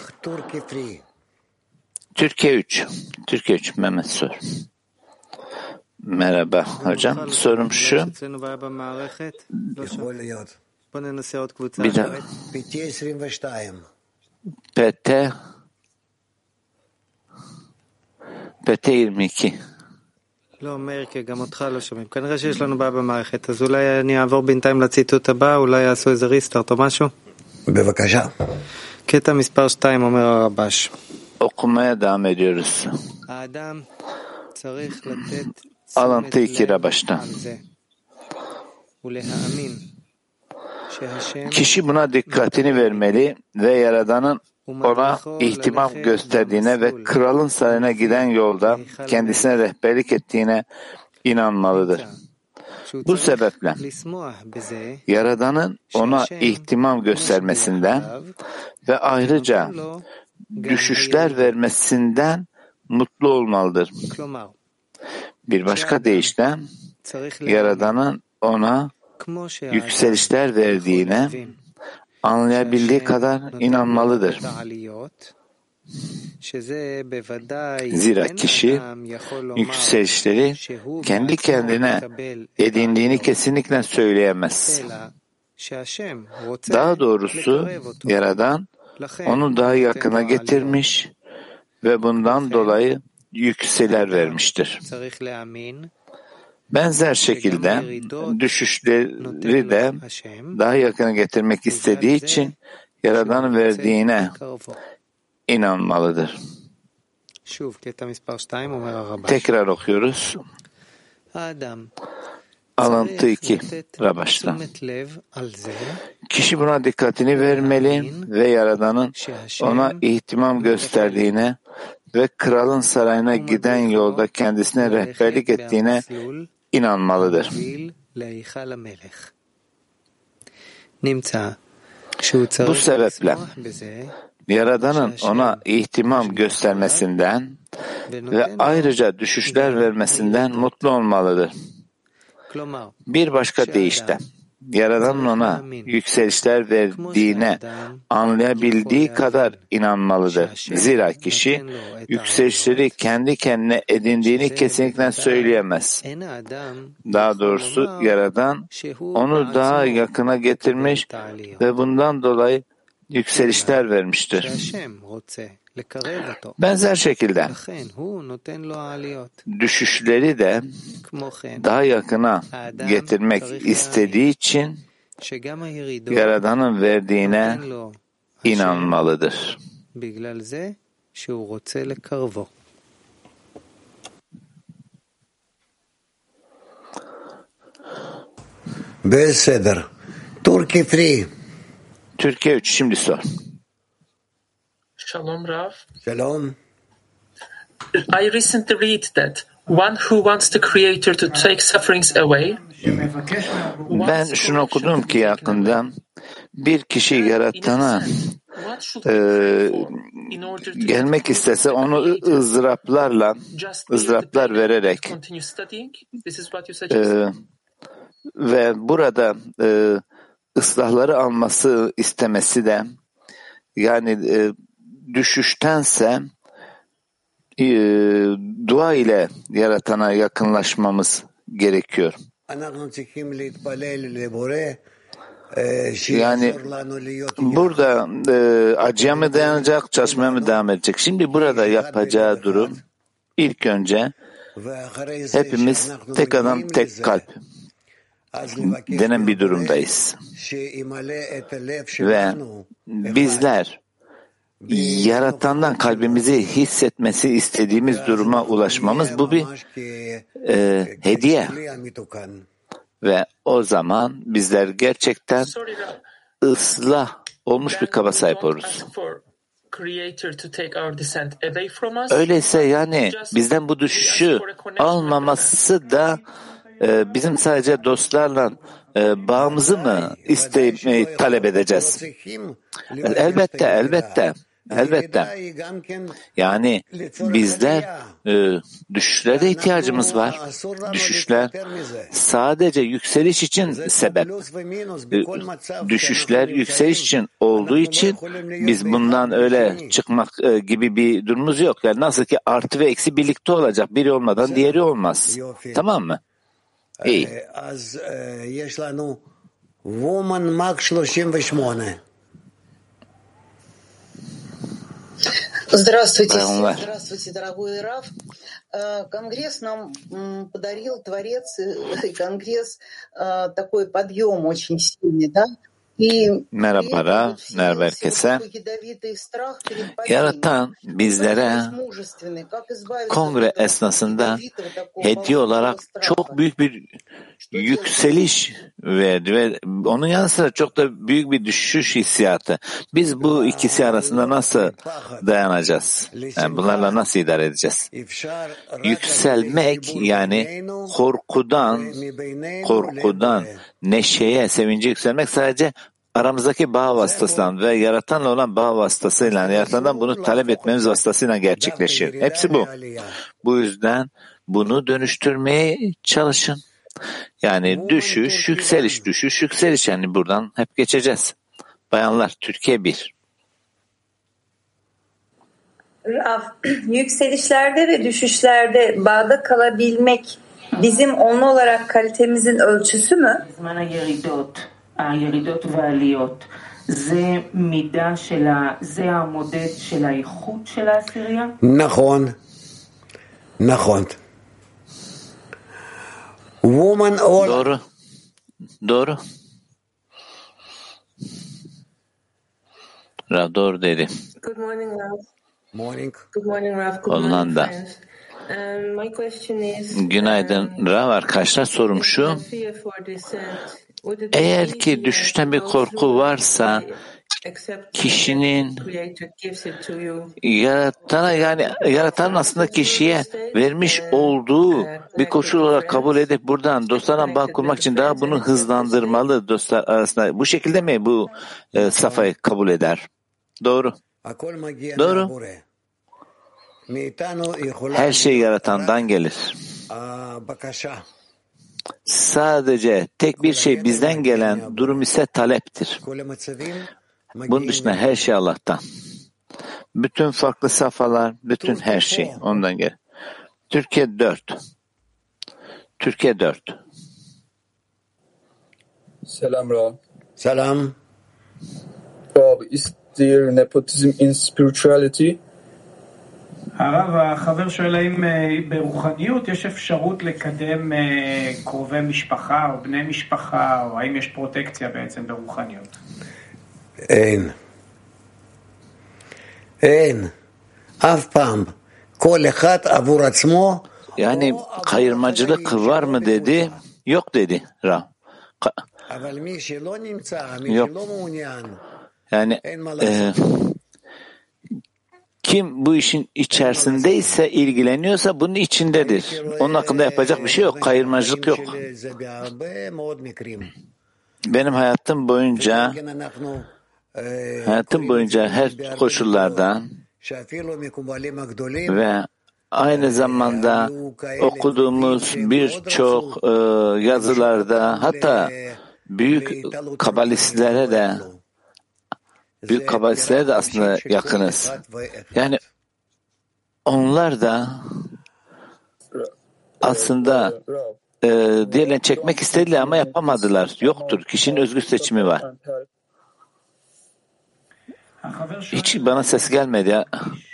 Speaker 2: Türkiye 3. Türkiye 3 Mehmet sor. Merhaba hocam. Sorum şu. Bir daha.
Speaker 3: PT
Speaker 2: PT 22
Speaker 1: לא, מאיר, כי גם אותך לא שומעים. כנראה שיש לנו בעיה במערכת, אז אולי אני אעבור בינתיים לציטוט הבא, אולי יעשו איזה ריסטארט או משהו.
Speaker 3: בבקשה.
Speaker 1: קטע מספר 2 אומר הרבש. האדם צריך לתת תשומת
Speaker 2: 2
Speaker 1: לב
Speaker 2: baştan.
Speaker 1: על זה ולהאמין
Speaker 2: buna dikkatini vermeli ve Yaradan'ın ona ihtimam gösterdiğine ve kralın sarayına giden yolda kendisine rehberlik ettiğine inanmalıdır. Bu sebeple Yaradan'ın ona ihtimam göstermesinden ve ayrıca düşüşler vermesinden mutlu olmalıdır. Bir başka deyişle Yaradan'ın ona yükselişler verdiğine anlayabildiği kadar inanmalıdır. Zira kişi yükselişleri kendi kendine edindiğini kesinlikle söyleyemez. Daha doğrusu Yaradan onu daha yakına getirmiş ve bundan dolayı yükseler vermiştir. Benzer şekilde düşüşleri de daha yakına getirmek istediği için Yaradan verdiğine inanmalıdır. Tekrar okuyoruz. Alıntı 2 Rabaş'ta. Kişi buna dikkatini vermeli ve Yaradan'ın ona ihtimam gösterdiğine ve kralın sarayına giden yolda kendisine rehberlik ettiğine inanmalıdır.
Speaker 1: Bu
Speaker 2: sebeple Yaradan'ın ona ihtimam göstermesinden ve ayrıca düşüşler vermesinden mutlu olmalıdır. Bir başka deyişte, Yaradan'ın ona yükselişler verdiğine anlayabildiği kadar inanmalıdır. Zira kişi yükselişleri kendi kendine edindiğini kesinlikle söyleyemez. Daha doğrusu Yaradan onu daha yakına getirmiş ve bundan dolayı yükselişler vermiştir. Benzer şekilde. düşüşleri de daha yakına getirmek istediği için Yaradan'ın verdiğine inanmalıdır. Türkiye 3 şimdi sor.
Speaker 13: Shalom Rav.
Speaker 3: Shalom.
Speaker 13: I recently read that one who wants the Creator to take sufferings away
Speaker 2: Ben şunu okudum ki yakında bir kişi yaratana e, gelmek istese onu ızdıraplarla ızdıraplar vererek e, ve burada e, ıslahları alması istemesi de yani e, düşüştense e, dua ile yaratana yakınlaşmamız gerekiyor. Yani burada e, acıya mı dayanacak, çalışmaya mı devam edecek? Şimdi burada yapacağı durum ilk önce hepimiz tek adam tek kalp denen bir durumdayız. Ve bizler Yaratan'dan kalbimizi hissetmesi istediğimiz duruma ulaşmamız bu bir e, hediye. Ve o zaman bizler gerçekten ıslah olmuş bir kaba sahip oluruz. Öyleyse yani bizden bu düşüşü almaması da e, bizim sadece dostlarla ee, bağımızı mı isteyip e, talep edeceğiz? Elbette, elbette. Elbette. Yani bizler e, düşüşlere ihtiyacımız var. Düşüşler sadece yükseliş için sebep. E, düşüşler yükseliş için olduğu için biz bundan öyle çıkmak e, gibi bir durumumuz yok. Yani nasıl ki artı ve eksi birlikte olacak. Biri olmadan diğeri olmaz. Tamam mı?
Speaker 3: И Woman Mac 38.
Speaker 14: Здравствуйте. Здравствуйте, дорогой Раф. Э, Конгресс нам подарил, Творец и э, Конгресс, э, такой подъем очень сильный, да? Merhabara,
Speaker 2: merhaba herkese. Yaratan bizlere kongre esnasında hediye olarak çok büyük bir yükseliş verdi ve onun yanı sıra çok da büyük bir düşüş hissiyatı. Biz bu ikisi arasında nasıl dayanacağız? Yani bunlarla nasıl idare edeceğiz? Yükselmek yani korkudan korkudan neşeye, sevince yükselmek sadece aramızdaki bağ vasıtasıyla ve yaratanla olan bağ vasıtasıyla, yaratandan bunu talep etmemiz vasıtasıyla gerçekleşir. Hepsi bu. Bu yüzden bunu dönüştürmeye çalışın. Yani düşüş, yükseliş, düşüş, yükseliş. Yani buradan hep geçeceğiz. Bayanlar, Türkiye bir.
Speaker 9: Rav, yükselişlerde ve düşüşlerde bağda kalabilmek bizim onlu olarak kalitemizin ölçüsü mü?
Speaker 6: בזמן הירידות, הירידות והעליות, זה מידה של ה... זה המודד של האיכות של העשירייה?
Speaker 3: נכון, נכון. Woman all
Speaker 2: Doğru. Doğru. Rav doğru dedi.
Speaker 15: Good morning, Ralph.
Speaker 3: morning.
Speaker 15: Good morning, Ralph. Good morning,
Speaker 2: Hollanda.
Speaker 15: friends.
Speaker 2: Günaydın Rav arkadaşlar. Sorum şu. Eğer ki düşüşten bir korku varsa kişinin yaratana yani yaratan aslında kişiye vermiş olduğu bir koşul olarak kabul edip buradan dostlarla bağ kurmak için daha bunu hızlandırmalı dostlar arasında. Bu şekilde mi bu e, safayı kabul eder? Doğru. Doğru. Her şey yaratandan gelir. Sadece tek bir şey bizden gelen durum ise taleptir. Bunun dışında her şey Allah'tan. Bütün farklı safhalar, bütün her şey ondan gelir. Türkiye 4. Türkiye 4.
Speaker 16: Selam Rab.
Speaker 3: Selam.
Speaker 16: Rab, is there nepotism in spirituality?
Speaker 17: הרב, החבר שואל האם אה, ברוחניות יש אפשרות לקדם אה, קרובי משפחה או בני משפחה, או האם יש פרוטקציה בעצם ברוחניות?
Speaker 3: אין. אין. אף פעם. כל אחד עבור עצמו,
Speaker 2: kayırmacılık var mı dedi, yok dedi Ra. Ka-
Speaker 3: אבל מי שלא נמצא, מי. שלא מעוניין, אין מה לעשות.
Speaker 2: Kim bu işin içerisindeyse, ilgileniyorsa bunun içindedir. Onun hakkında yapacak bir şey yok, kayırmacılık yok. Benim hayatım boyunca hayatım boyunca her
Speaker 3: koşullardan
Speaker 2: ve aynı zamanda okuduğumuz birçok e, yazılarda hatta büyük kabalistlere de büyük kabalistlere de aslında yakınız. Yani onlar da aslında e, diğerlerini çekmek istediler ama yapamadılar. Yoktur. Kişinin özgür seçimi var. Hiç bana ses gelmedi ya.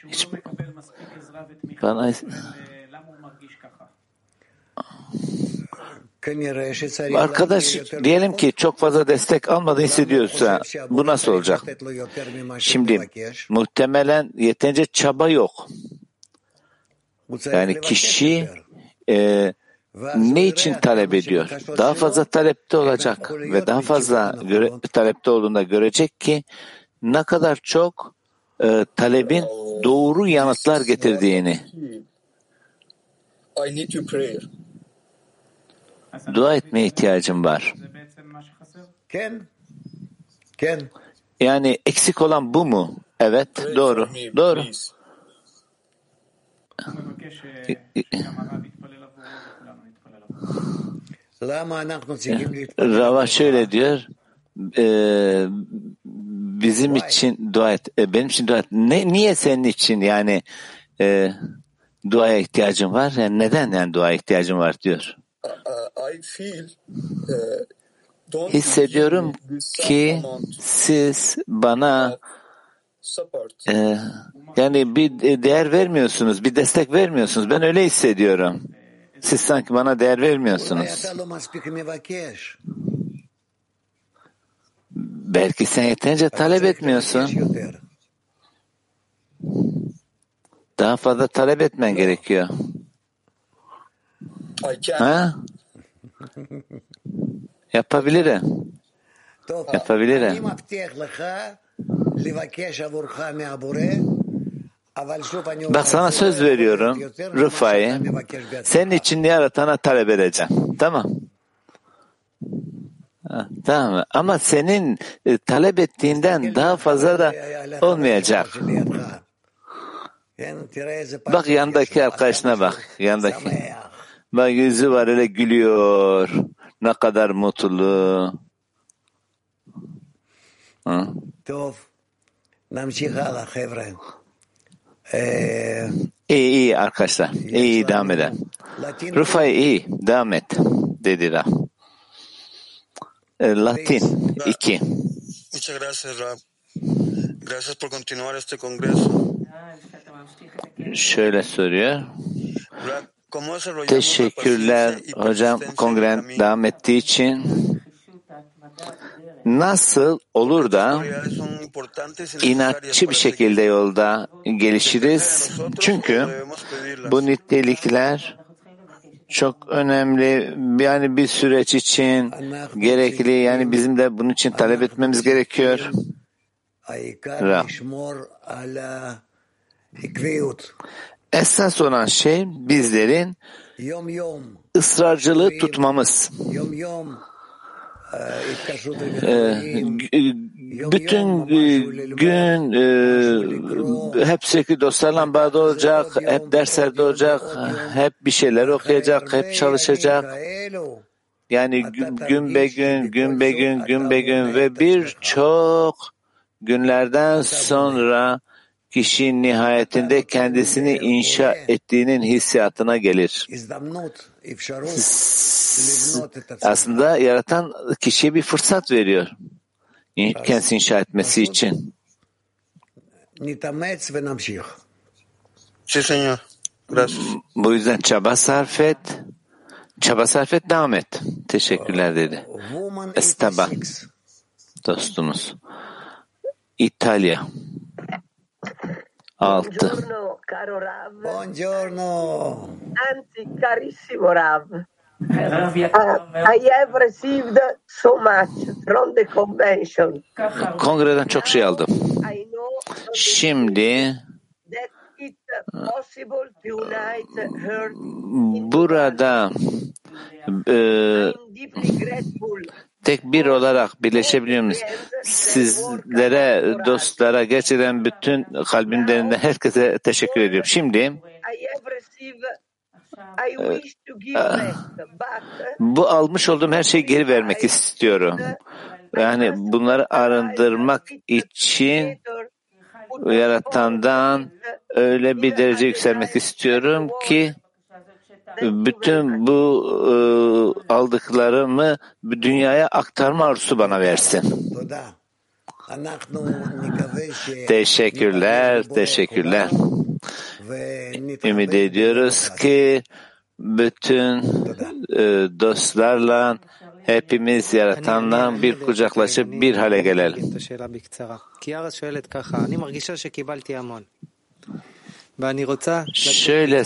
Speaker 17: Hiç
Speaker 2: bana Arkadaş diyelim ki çok fazla destek almadı hissediyorsa bu nasıl olacak? Şimdi muhtemelen yeterince çaba yok. Yani kişi e, ne için talep ediyor? Daha fazla talepte olacak ve daha fazla göre, talepte olduğunda görecek ki ne kadar çok e, talebin doğru yanıtlar getirdiğini. Hmm.
Speaker 16: I need
Speaker 2: dua etmeye ihtiyacım var. Yani eksik olan bu mu? Evet, doğru, doğru. Rava şöyle diyor, e, bizim için dua et, e, benim için dua et. Ne, niye senin için yani e, duaya ihtiyacım var? Yani neden yani duaya ihtiyacım var diyor hissediyorum ki siz bana e, yani bir e, değer vermiyorsunuz, bir destek vermiyorsunuz. Ben öyle hissediyorum. Siz sanki bana değer vermiyorsunuz. Belki sen yeterince talep etmiyorsun. Daha fazla talep etmen gerekiyor. Ha? Yapabilirim. Yapabilirim. Bak sana söz veriyorum Rıfai. Senin için yaratana talep edeceğim. Tamam. Ha, tamam ama senin e, talep ettiğinden daha fazla da olmayacak. Bak yandaki arkadaşına bak. Yandaki ve yüzü var öyle gülüyor. Ne kadar mutlu.
Speaker 3: Ha?
Speaker 2: İyi iyi arkadaşlar. İyi, iyi devam
Speaker 3: eder.
Speaker 2: Rufay iyi devam et dediler. Ee, Latin 2.
Speaker 18: Muchas gracias Rab. Gracias por continuar este congreso.
Speaker 2: Şöyle soruyor.
Speaker 18: Rab,
Speaker 2: Teşekkürler hocam kongren devam ettiği için. Nasıl olur da inatçı bir şekilde yolda gelişiriz? Çünkü bu nitelikler çok önemli. Yani bir süreç için gerekli. Yani bizim de bunun için talep etmemiz gerekiyor.
Speaker 3: Ra.
Speaker 2: Esas olan şey bizlerin ısrarcılığı tutmamız. Ee, e, bütün e, gün e, hep sürekli dostlarla bağda olacak, hep derslerde olacak, hep bir şeyler okuyacak, hep çalışacak. Yani gün be gün, gün be gün, gün be gün ve birçok günlerden sonra kişi nihayetinde kendisini inşa ettiğinin hissiyatına gelir. Aslında yaratan kişiye bir fırsat veriyor. Kendisi inşa etmesi için. Bu yüzden çaba sarf et. Çaba sarf et, devam et. Teşekkürler dedi. Estaba. Dostumuz. İtalya. Altı.
Speaker 19: Buongiorno, caro Rav.
Speaker 3: Buongiorno.
Speaker 19: Anzi, carissimo Rav. Uh, I have received so much from the convention.
Speaker 2: Kongreden çok şey aldım.
Speaker 19: I know
Speaker 2: Şimdi burada e. tek bir olarak birleşebiliyor muyuz? Sizlere, dostlara gerçekten bütün kalbimden herkese teşekkür ediyorum. Şimdi
Speaker 19: but
Speaker 2: bu almış olduğum her şeyi geri vermek istiyorum. Yani bunları arındırmak için yaratandan öyle bir derece yükselmek istiyorum ki bütün bu e, aldıklarımı dünyaya aktarma arzusu bana versin. Teşekkürler, teşekkürler. Ümit ediyoruz ki bütün e, dostlarla hepimiz yaratanla bir kucaklaşıp bir hale gelelim. Şöyle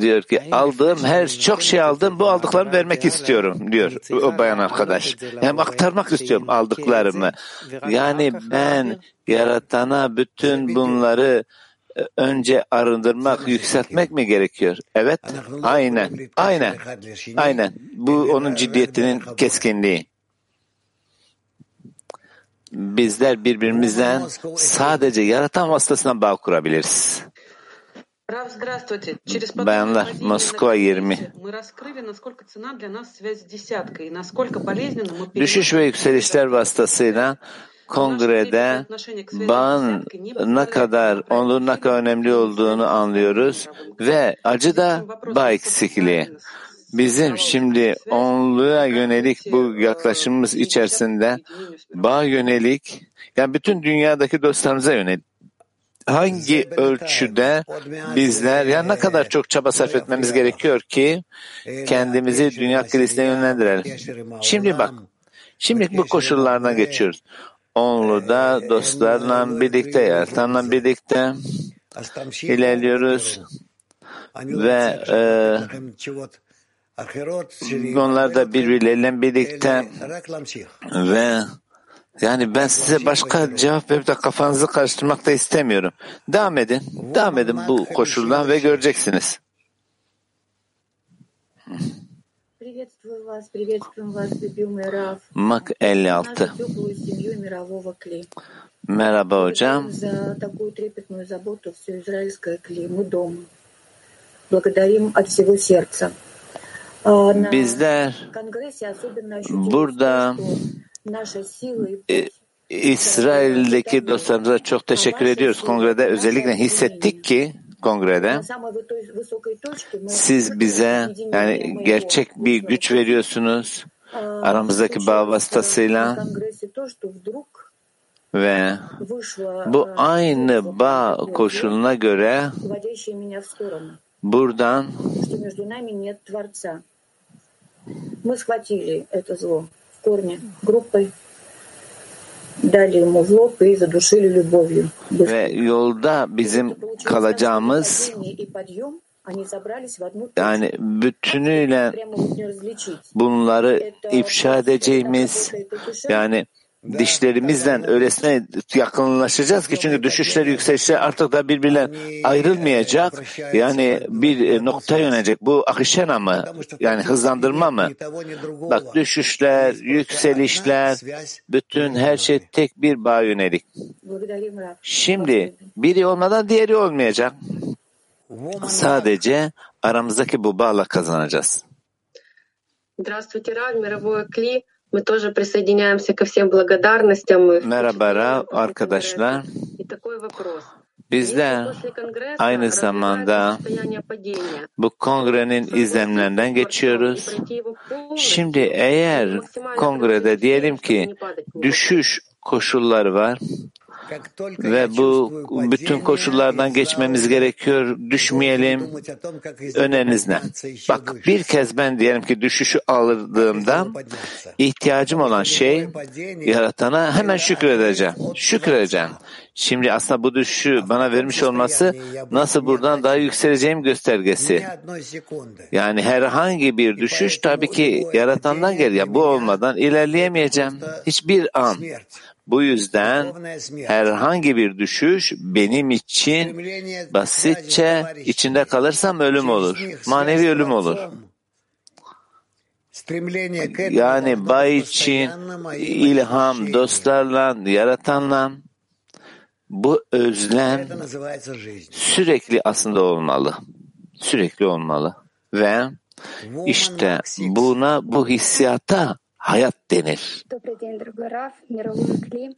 Speaker 2: diyor ki aldığım her çok şey aldım bu aldıklarımı vermek istiyorum diyor o bayan arkadaş. Hem aktarmak istiyorum aldıklarımı. Yani ben yaratana bütün bunları e, önce arındırmak, yükseltmek mi gerekiyor? Evet, aynen, aynen, aynen. Bu onun ciddiyetinin keskinliği. Bizler birbirimizden sadece yaratan vasıtasından bağ kurabiliriz. Bayanlar, Moskova 20. Düşüş ve yükselişler vasıtasıyla kongrede bağın ne kadar onun ne kadar önemli olduğunu anlıyoruz ve acı da bağ eksikliği. Bizim şimdi onluğa yönelik bu yaklaşımımız içerisinde bağ yönelik, yani bütün dünyadaki dostlarımıza yönelik hangi ölçüde bizler ya ne kadar çok çaba sarf etmemiz gerekiyor ki kendimizi dünya kilisine yönlendirelim. Şimdi bak, şimdi bu koşullarına geçiyoruz. Onlu'da dostlarla birlikte, yaratanla birlikte ilerliyoruz ve e, onlar da birbirleriyle birlikte ve yani ben size başka cevap verip de kafanızı karıştırmak da istemiyorum. Devam edin. Devam edin bu koşuldan ve göreceksiniz. Mak 56. Merhaba hocam. Bizler burada e, İsrail'deki dostlarımıza çok teşekkür ediyoruz. Kongrede. Özellikle hissettik ki kongrede. Siz bize yani gerçek bir güç veriyorsunuz. Aramızdaki bağ vasıtasıyla ve bu aynı bağ koşuluna göre buradan
Speaker 20: что между нами нет Творца. Мы схватили это зло в корне группой, дали ему в лоб и задушили любовью.
Speaker 2: ve yolda bizim kalacağımız
Speaker 20: Падение и подъем, они собрались в одну
Speaker 2: yani bütünüyle
Speaker 20: прямо вот не различить.
Speaker 2: bunları ifşa edeceğimiz yani dişlerimizden öylesine yakınlaşacağız ki çünkü düşüşler yükselişler artık da birbirler ayrılmayacak. Yani bir nokta yönelecek. Bu akışena mı? Yani hızlandırma mı? Bak düşüşler, yükselişler, bütün her şey tek bir bağ yönelik.
Speaker 20: Благодарим Раф.
Speaker 2: Şimdi biri olmadan diğeri olmayacak. Sadece aramızdaki bu bağla kazanacağız.
Speaker 21: Здравствуйте, Рав, мировое Кли.
Speaker 2: Merhaba arkadaşlar. Bizler aynı zamanda bu kongrenin izlemlerinden geçiyoruz. Şimdi eğer kongrede diyelim ki düşüş koşulları var ve bu bütün koşullardan geçmemiz gerekiyor, düşmeyelim. Öneriniz ne? Bak bir kez ben diyelim ki düşüşü aldığımda ihtiyacım olan şey yaratana hemen şükredeceğim. Şükredeceğim. Şimdi aslında bu düşüşü bana vermiş olması nasıl buradan daha yükseleceğim göstergesi. Yani herhangi bir düşüş tabii ki yaratandan geliyor. Bu olmadan ilerleyemeyeceğim. Hiçbir an. Bu yüzden herhangi bir düşüş benim için basitçe içinde kalırsam ölüm olur. Manevi ölüm olur. Yani bay için ilham, dostlarla, yaratanla bu özlem sürekli aslında olmalı. Sürekli olmalı. Ve işte buna, bu hissiyata hayat denir.
Speaker 11: Добрый день, дорогой Раф, мировой Кли.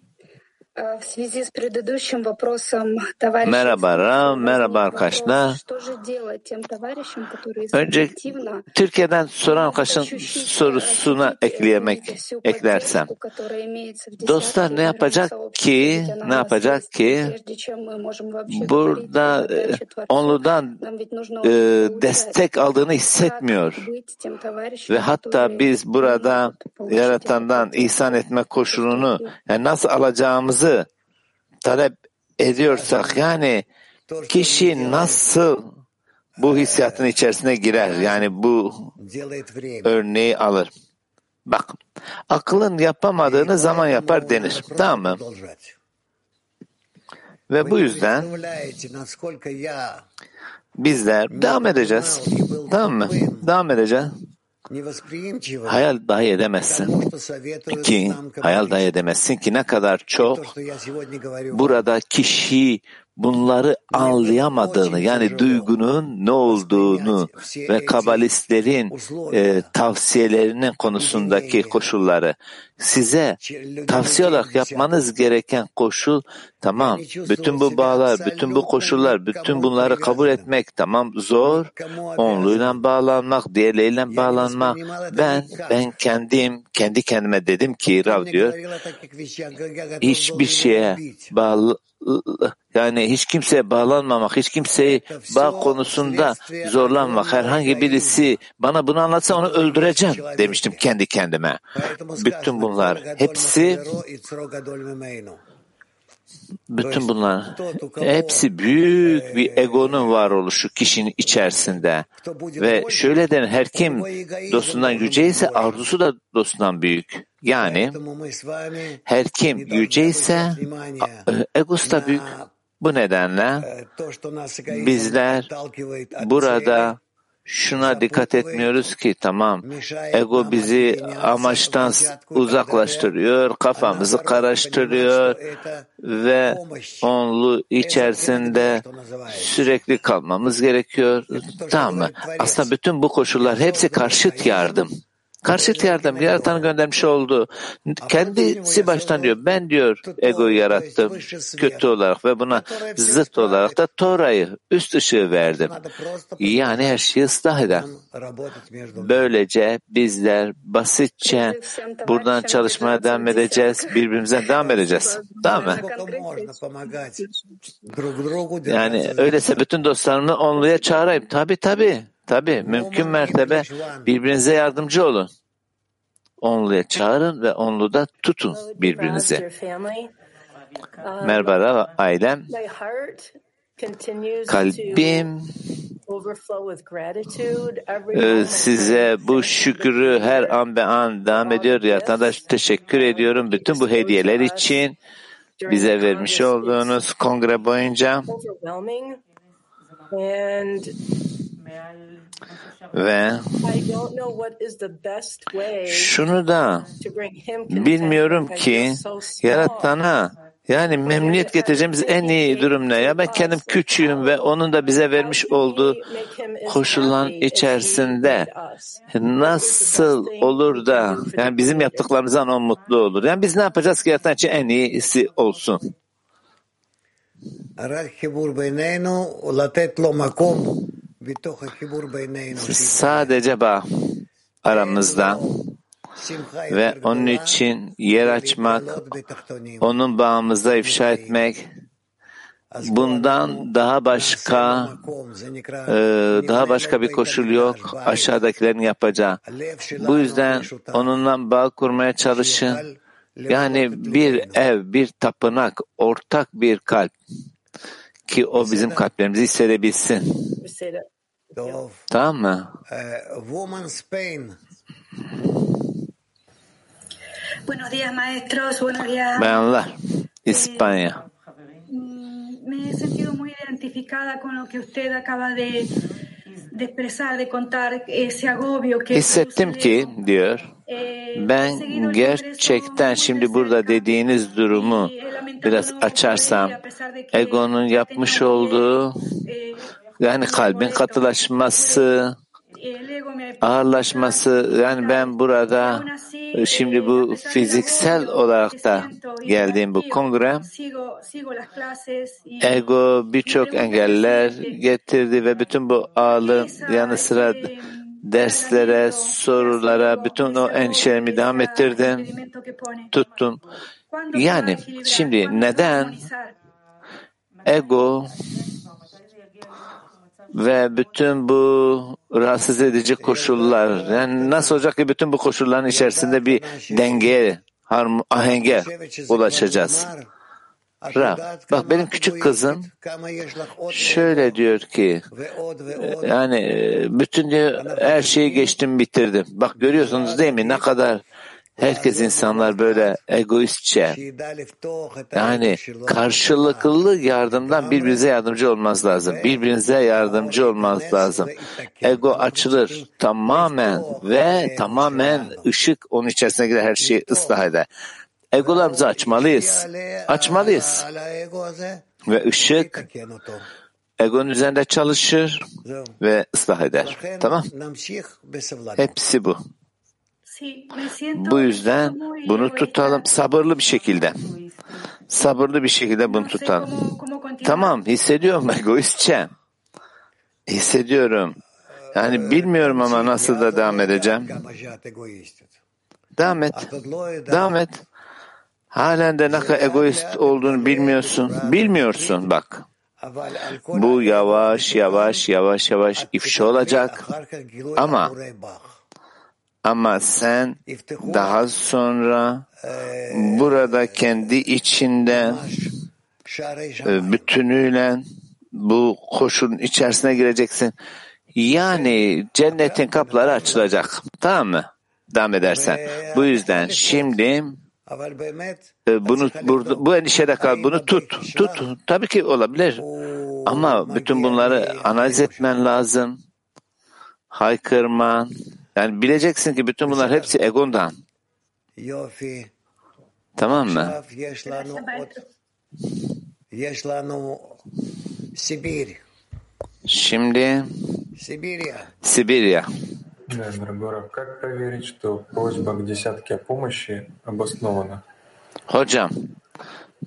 Speaker 2: Merhaba Ram, merhaba arkadaşlar. Önce Türkiye'den soran arkadaşın sorusuna ekleyemek eklersem. Dostlar ne yapacak ki, ne yapacak ki burada onludan e, destek aldığını hissetmiyor. Ve hatta biz burada yaratandan ihsan etme koşulunu yani nasıl alacağımızı talep ediyorsak yani kişi nasıl bu hissiyatın içerisine girer yani bu örneği alır. Bak aklın yapamadığını zaman yapar denir. Tamam mı? Ve bu yüzden bizler devam edeceğiz. Tamam mı? Devam edeceğiz. Hayal dahi edemezsin. Ki hayal dahi edemezsin ki ne kadar çok burada kişi bunları anlayamadığını yani duygunun ne olduğunu ve kabalistlerin e, tavsiyelerinin konusundaki koşulları. Size tavsiye olarak yapmanız gereken koşul tamam bütün bu bağlar bütün bu koşullar bütün bunları kabul etmek tamam zor. Onluyla bağlanmak diğerleriyle bağlanmak. Ben ben kendim kendi kendime dedim ki Rav diyor hiçbir şeye bağlı yani hiç kimseye bağlanmamak, hiç kimseyi bağ konusunda zorlanmak, herhangi birisi bana bunu anlatsa onu öldüreceğim demiştim kendi kendime. Bütün bunlar hepsi bütün bunlar hepsi büyük bir egonun varoluşu kişinin içerisinde ve şöyle denir her kim dostundan yüce ise arzusu da dostundan büyük. Yani her kim yüce ise egosu da büyük. Bu nedenle bizler burada şuna dikkat etmiyoruz ki tamam ego bizi amaçtan uzaklaştırıyor, kafamızı karıştırıyor ve onlu içerisinde sürekli kalmamız gerekiyor. Tamam mı? Aslında bütün bu koşullar hepsi karşıt yardım. Karşıt yardım yaratan göndermiş oldu. Kendisi baştan diyor ben diyor egoyu yarattım kötü olarak ve buna zıt olarak da Tora'yı üst ışığı verdim. Yani her şeyi ıslah eden. Böylece bizler basitçe buradan çalışmaya devam edeceğiz. Birbirimize devam edeceğiz. Tamam mı? Yani öyleyse bütün dostlarımı onluya çağırayım. Tabii tabii. Tabii mümkün mertebe birbirinize yardımcı olun. Onluya çağırın ve onluda tutun birbirinizi. Merhaba ailem. Kalbim e, size bu şükrü her an be an devam ediyor. Yaratana teşekkür ediyorum bütün bu hediyeler için bize vermiş olduğunuz kongre boyunca ve şunu da bilmiyorum ki yaratana Yani memnuniyet getireceğimiz en iyi durum ne? Ya ben kendim küçüğüm ve onun da bize vermiş olduğu koşulların içerisinde nasıl olur da yani bizim yaptıklarımızdan o mutlu olur. Yani biz ne yapacağız ki yaratan için en iyisi olsun. Sadece bağ aramızda ve onun için yer açmak, onun bağımızda ifşa etmek, bundan daha başka daha başka bir koşul yok aşağıdakilerin yapacağı. Bu yüzden onunla bağ kurmaya çalışın. Yani bir ev, bir tapınak, ortak bir kalp ki o bizim kalplerimizi hissedebilsin. Tamam mı?
Speaker 22: Buenos días, maestros. Buenos días.
Speaker 2: Bayanlar, İspanya.
Speaker 22: Me he sentido muy identificada con lo que usted acaba de, de expresar, de contar ese agobio que
Speaker 2: Hissettim ki diyor, ben gerçekten şimdi burada dediğiniz durumu biraz açarsam, egonun yapmış olduğu, yani kalbin katılaşması, ağırlaşması, yani ben burada şimdi bu fiziksel olarak da geldiğim bu kongre ego birçok engeller getirdi ve bütün bu ağırlığın yanı sıra derslere, sorulara, bütün o endişelerimi devam ettirdim, tuttum. Yani şimdi neden ego ve bütün bu rahatsız edici koşullar, yani nasıl olacak ki bütün bu koşulların içerisinde bir dengeye, ahenge ulaşacağız. Rab, bak benim küçük kızım şöyle diyor ki yani bütün diyor her şeyi geçtim bitirdim. Bak görüyorsunuz değil mi ne kadar herkes insanlar böyle egoistçe yani karşılıklı yardımdan birbirinize yardımcı olmaz lazım. Birbirinize yardımcı olmaz lazım. Ego açılır tamamen ve tamamen ışık onun içerisine girer her şeyi ıslah eder. Egolarımızı açmalıyız. Açmalıyız. Ve ışık egonun üzerinde çalışır ve ıslah eder. Tamam? Hepsi bu. Bu yüzden bunu tutalım sabırlı bir şekilde. Sabırlı bir şekilde bunu tutalım. Tamam hissediyorum egoistçe. Hissediyorum. Yani bilmiyorum ama nasıl da devam edeceğim. Devam et. Devam et. Halen de ne kadar egoist olduğunu bilmiyorsun. Bilmiyorsun bak. Bu yavaş yavaş yavaş yavaş ifşa olacak. Ama ama sen daha sonra burada kendi içinde bütünüyle bu koşulun içerisine gireceksin. Yani cennetin kapıları açılacak. Tamam mı? Devam edersen. Bu yüzden şimdi bunu burada, bu endişede kal. Bunu tut. Tut. Tabii ki olabilir. Ama bütün bunları analiz etmen lazım. Haykırman. Yani bileceksin ki bütün bunlar hepsi egondan. Tamam mı? Şimdi Sibirya.
Speaker 23: Sibirya.
Speaker 2: Hocam,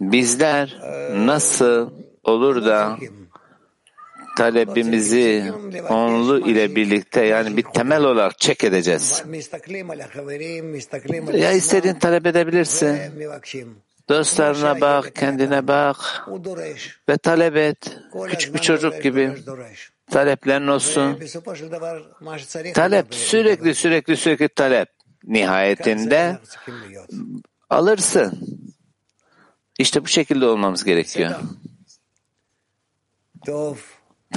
Speaker 2: bizler nasıl olur da talebimizi onlu ile birlikte yani bir temel olarak çek edeceğiz. Ya istediğin talep edebilirsin. Dostlarına bak, kendine bak ve talep et. Küçük bir çocuk gibi. Taleplerin olsun. Talep, sürekli sürekli sürekli talep. Nihayetinde alırsın. İşte bu şekilde olmamız gerekiyor.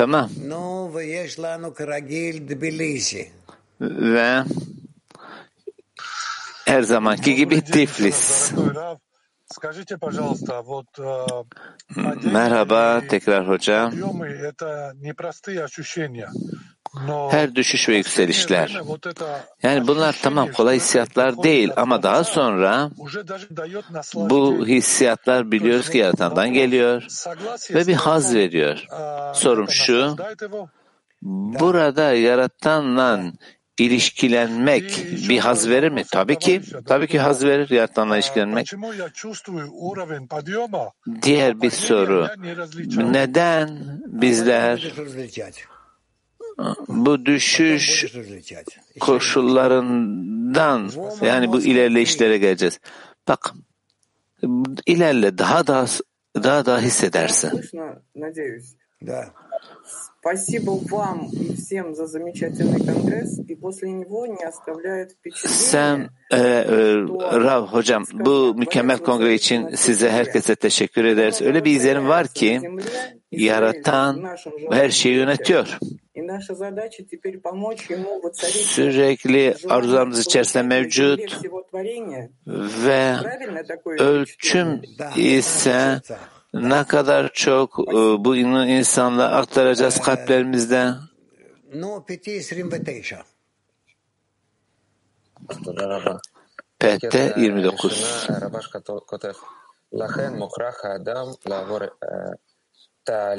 Speaker 2: Tamam. Ve her zamanki gibi Tiflis. Merhaba tekrar
Speaker 24: hoca
Speaker 2: her düşüş ve yükselişler. Yani bunlar tamam kolay hissiyatlar değil ama daha sonra bu hissiyatlar biliyoruz ki yaratandan geliyor ve bir haz veriyor. Sorum şu, burada yaratanla ilişkilenmek bir haz verir mi? Tabii ki. Tabii ki haz verir yaratanla ilişkilenmek. Diğer bir soru. Neden bizler bu düşüş koşullarından yani bu ilerleyişlere geleceğiz. Bak ilerle daha daha daha daha hissedersin. Sen e, e, Rav hocam bu mükemmel kongre için size herkese teşekkür ederiz. Öyle bir izlenim var ki yaratan her şeyi yönetiyor. Sürekli arzularımız içerisinde mevcut ve ölçüm ise ne kadar çok bu insanla aktaracağız kalplerimizde. PT 29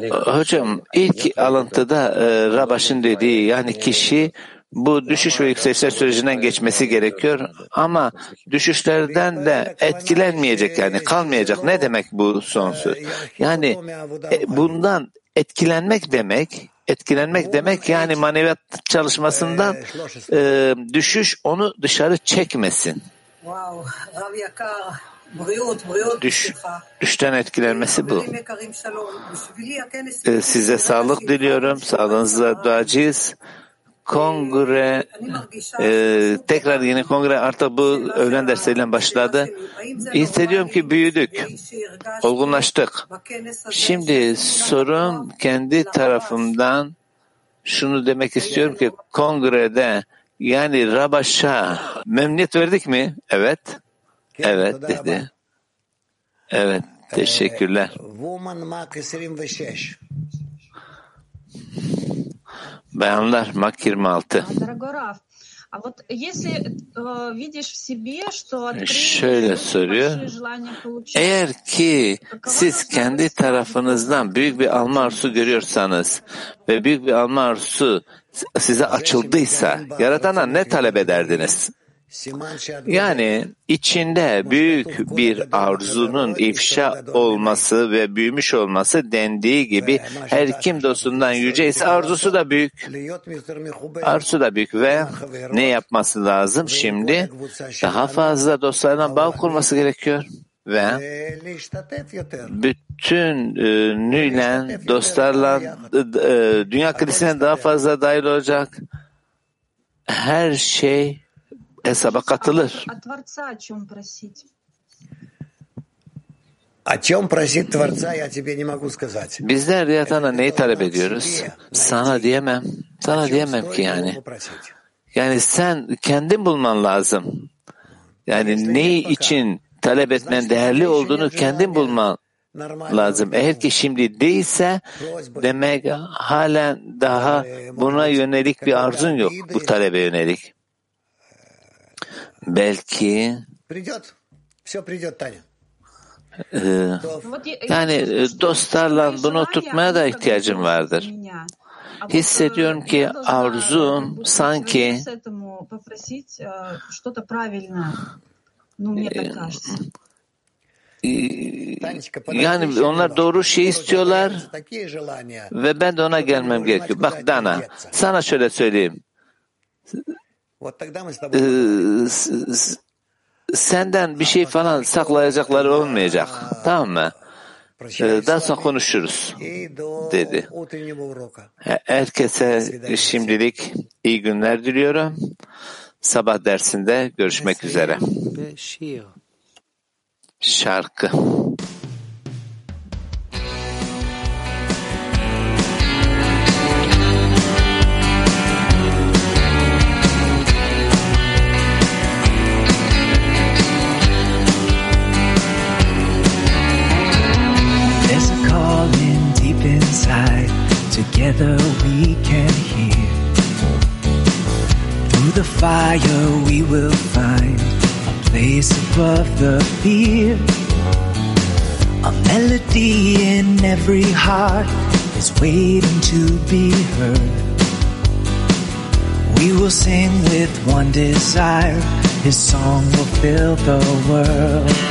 Speaker 2: Hocam ilk alıntıda e, Rabaş'ın dediği yani kişi bu düşüş ve yükselişler sürecinden geçmesi gerekiyor ama düşüşlerden de etkilenmeyecek yani kalmayacak. Ne demek bu son söz? Yani e, bundan etkilenmek demek etkilenmek demek yani maneviyat çalışmasından e, düşüş onu dışarı çekmesin. Düş, düşten etkilenmesi bu. E, size sağlık diliyorum. Sağlığınıza duacıyız kongre e, tekrar yeni kongre artık bu öğlen dersleriyle başladı. Hissediyorum ki büyüdük, olgunlaştık. Şimdi sorun kendi tarafımdan şunu demek istiyorum ki kongrede yani Rabaş'a memnuniyet verdik mi? Evet. Evet dedi. Evet. Teşekkürler. Bayanlar Mak 26. Şöyle soruyor. Eğer ki siz kendi tarafınızdan büyük bir alma arzusu görüyorsanız ve büyük bir alma arzusu size açıldıysa yaratana ne talep ederdiniz? Yani içinde büyük bir arzunun ifşa olması ve büyümüş olması dendiği gibi her kim dostundan yüce ise arzusu da büyük. Arzusu da büyük ve ne yapması lazım şimdi? Daha fazla dostlarına bağ kurması gerekiyor ve bütün e, nüyle dostlarla e, dünya kilisine daha fazla dahil olacak. Her şey hesaba katılır. Bizler Yaratana neyi talep ediyoruz? Sana diyemem. Sana diyemem ki yani. Yani sen kendin bulman lazım. Yani ne için talep etmen değerli olduğunu kendin bulman lazım. Eğer ki şimdi değilse demek halen daha buna yönelik bir arzun yok. Bu talebe yönelik. Belki ee, yani dostlarla bunu tutmaya da ihtiyacım vardır. Hissediyorum ki arzum sanki yani onlar doğru şey istiyorlar ve ben de ona gelmem gerekiyor. Bak Dana, sana şöyle söyleyeyim. Ee, senden bir şey falan saklayacakları olmayacak. Tamam mı? Ee, daha sonra konuşuruz dedi. Herkese şimdilik iyi günler diliyorum. Sabah dersinde görüşmek üzere. Şarkı.
Speaker 25: Inside. Together we can hear Through the fire we will find a place above the fear. A melody in every heart is waiting to be heard. We will sing with one desire, His song will fill the world.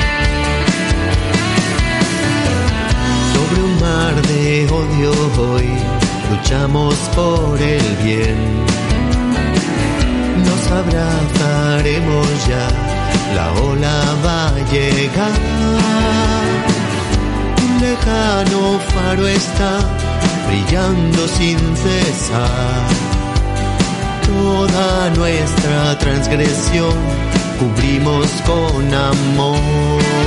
Speaker 26: Sobre un mar de odio hoy luchamos por el bien. Nos abrazaremos ya, la ola va a llegar. Un lejano faro está brillando sin cesar. Toda nuestra transgresión cubrimos con amor.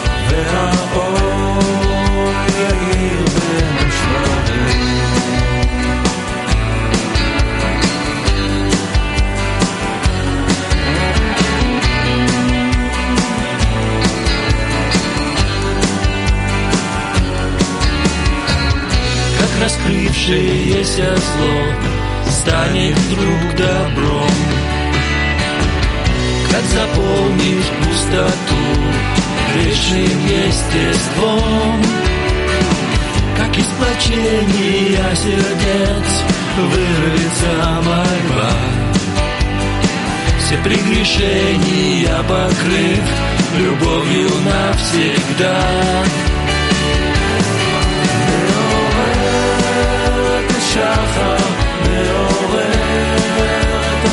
Speaker 25: как раскрывшееся зло станет вдруг добром, как заполнишь пустоту грешным естеством, как из плачения сердец вырвется мольба. Все прегрешения покрыв любовью навсегда.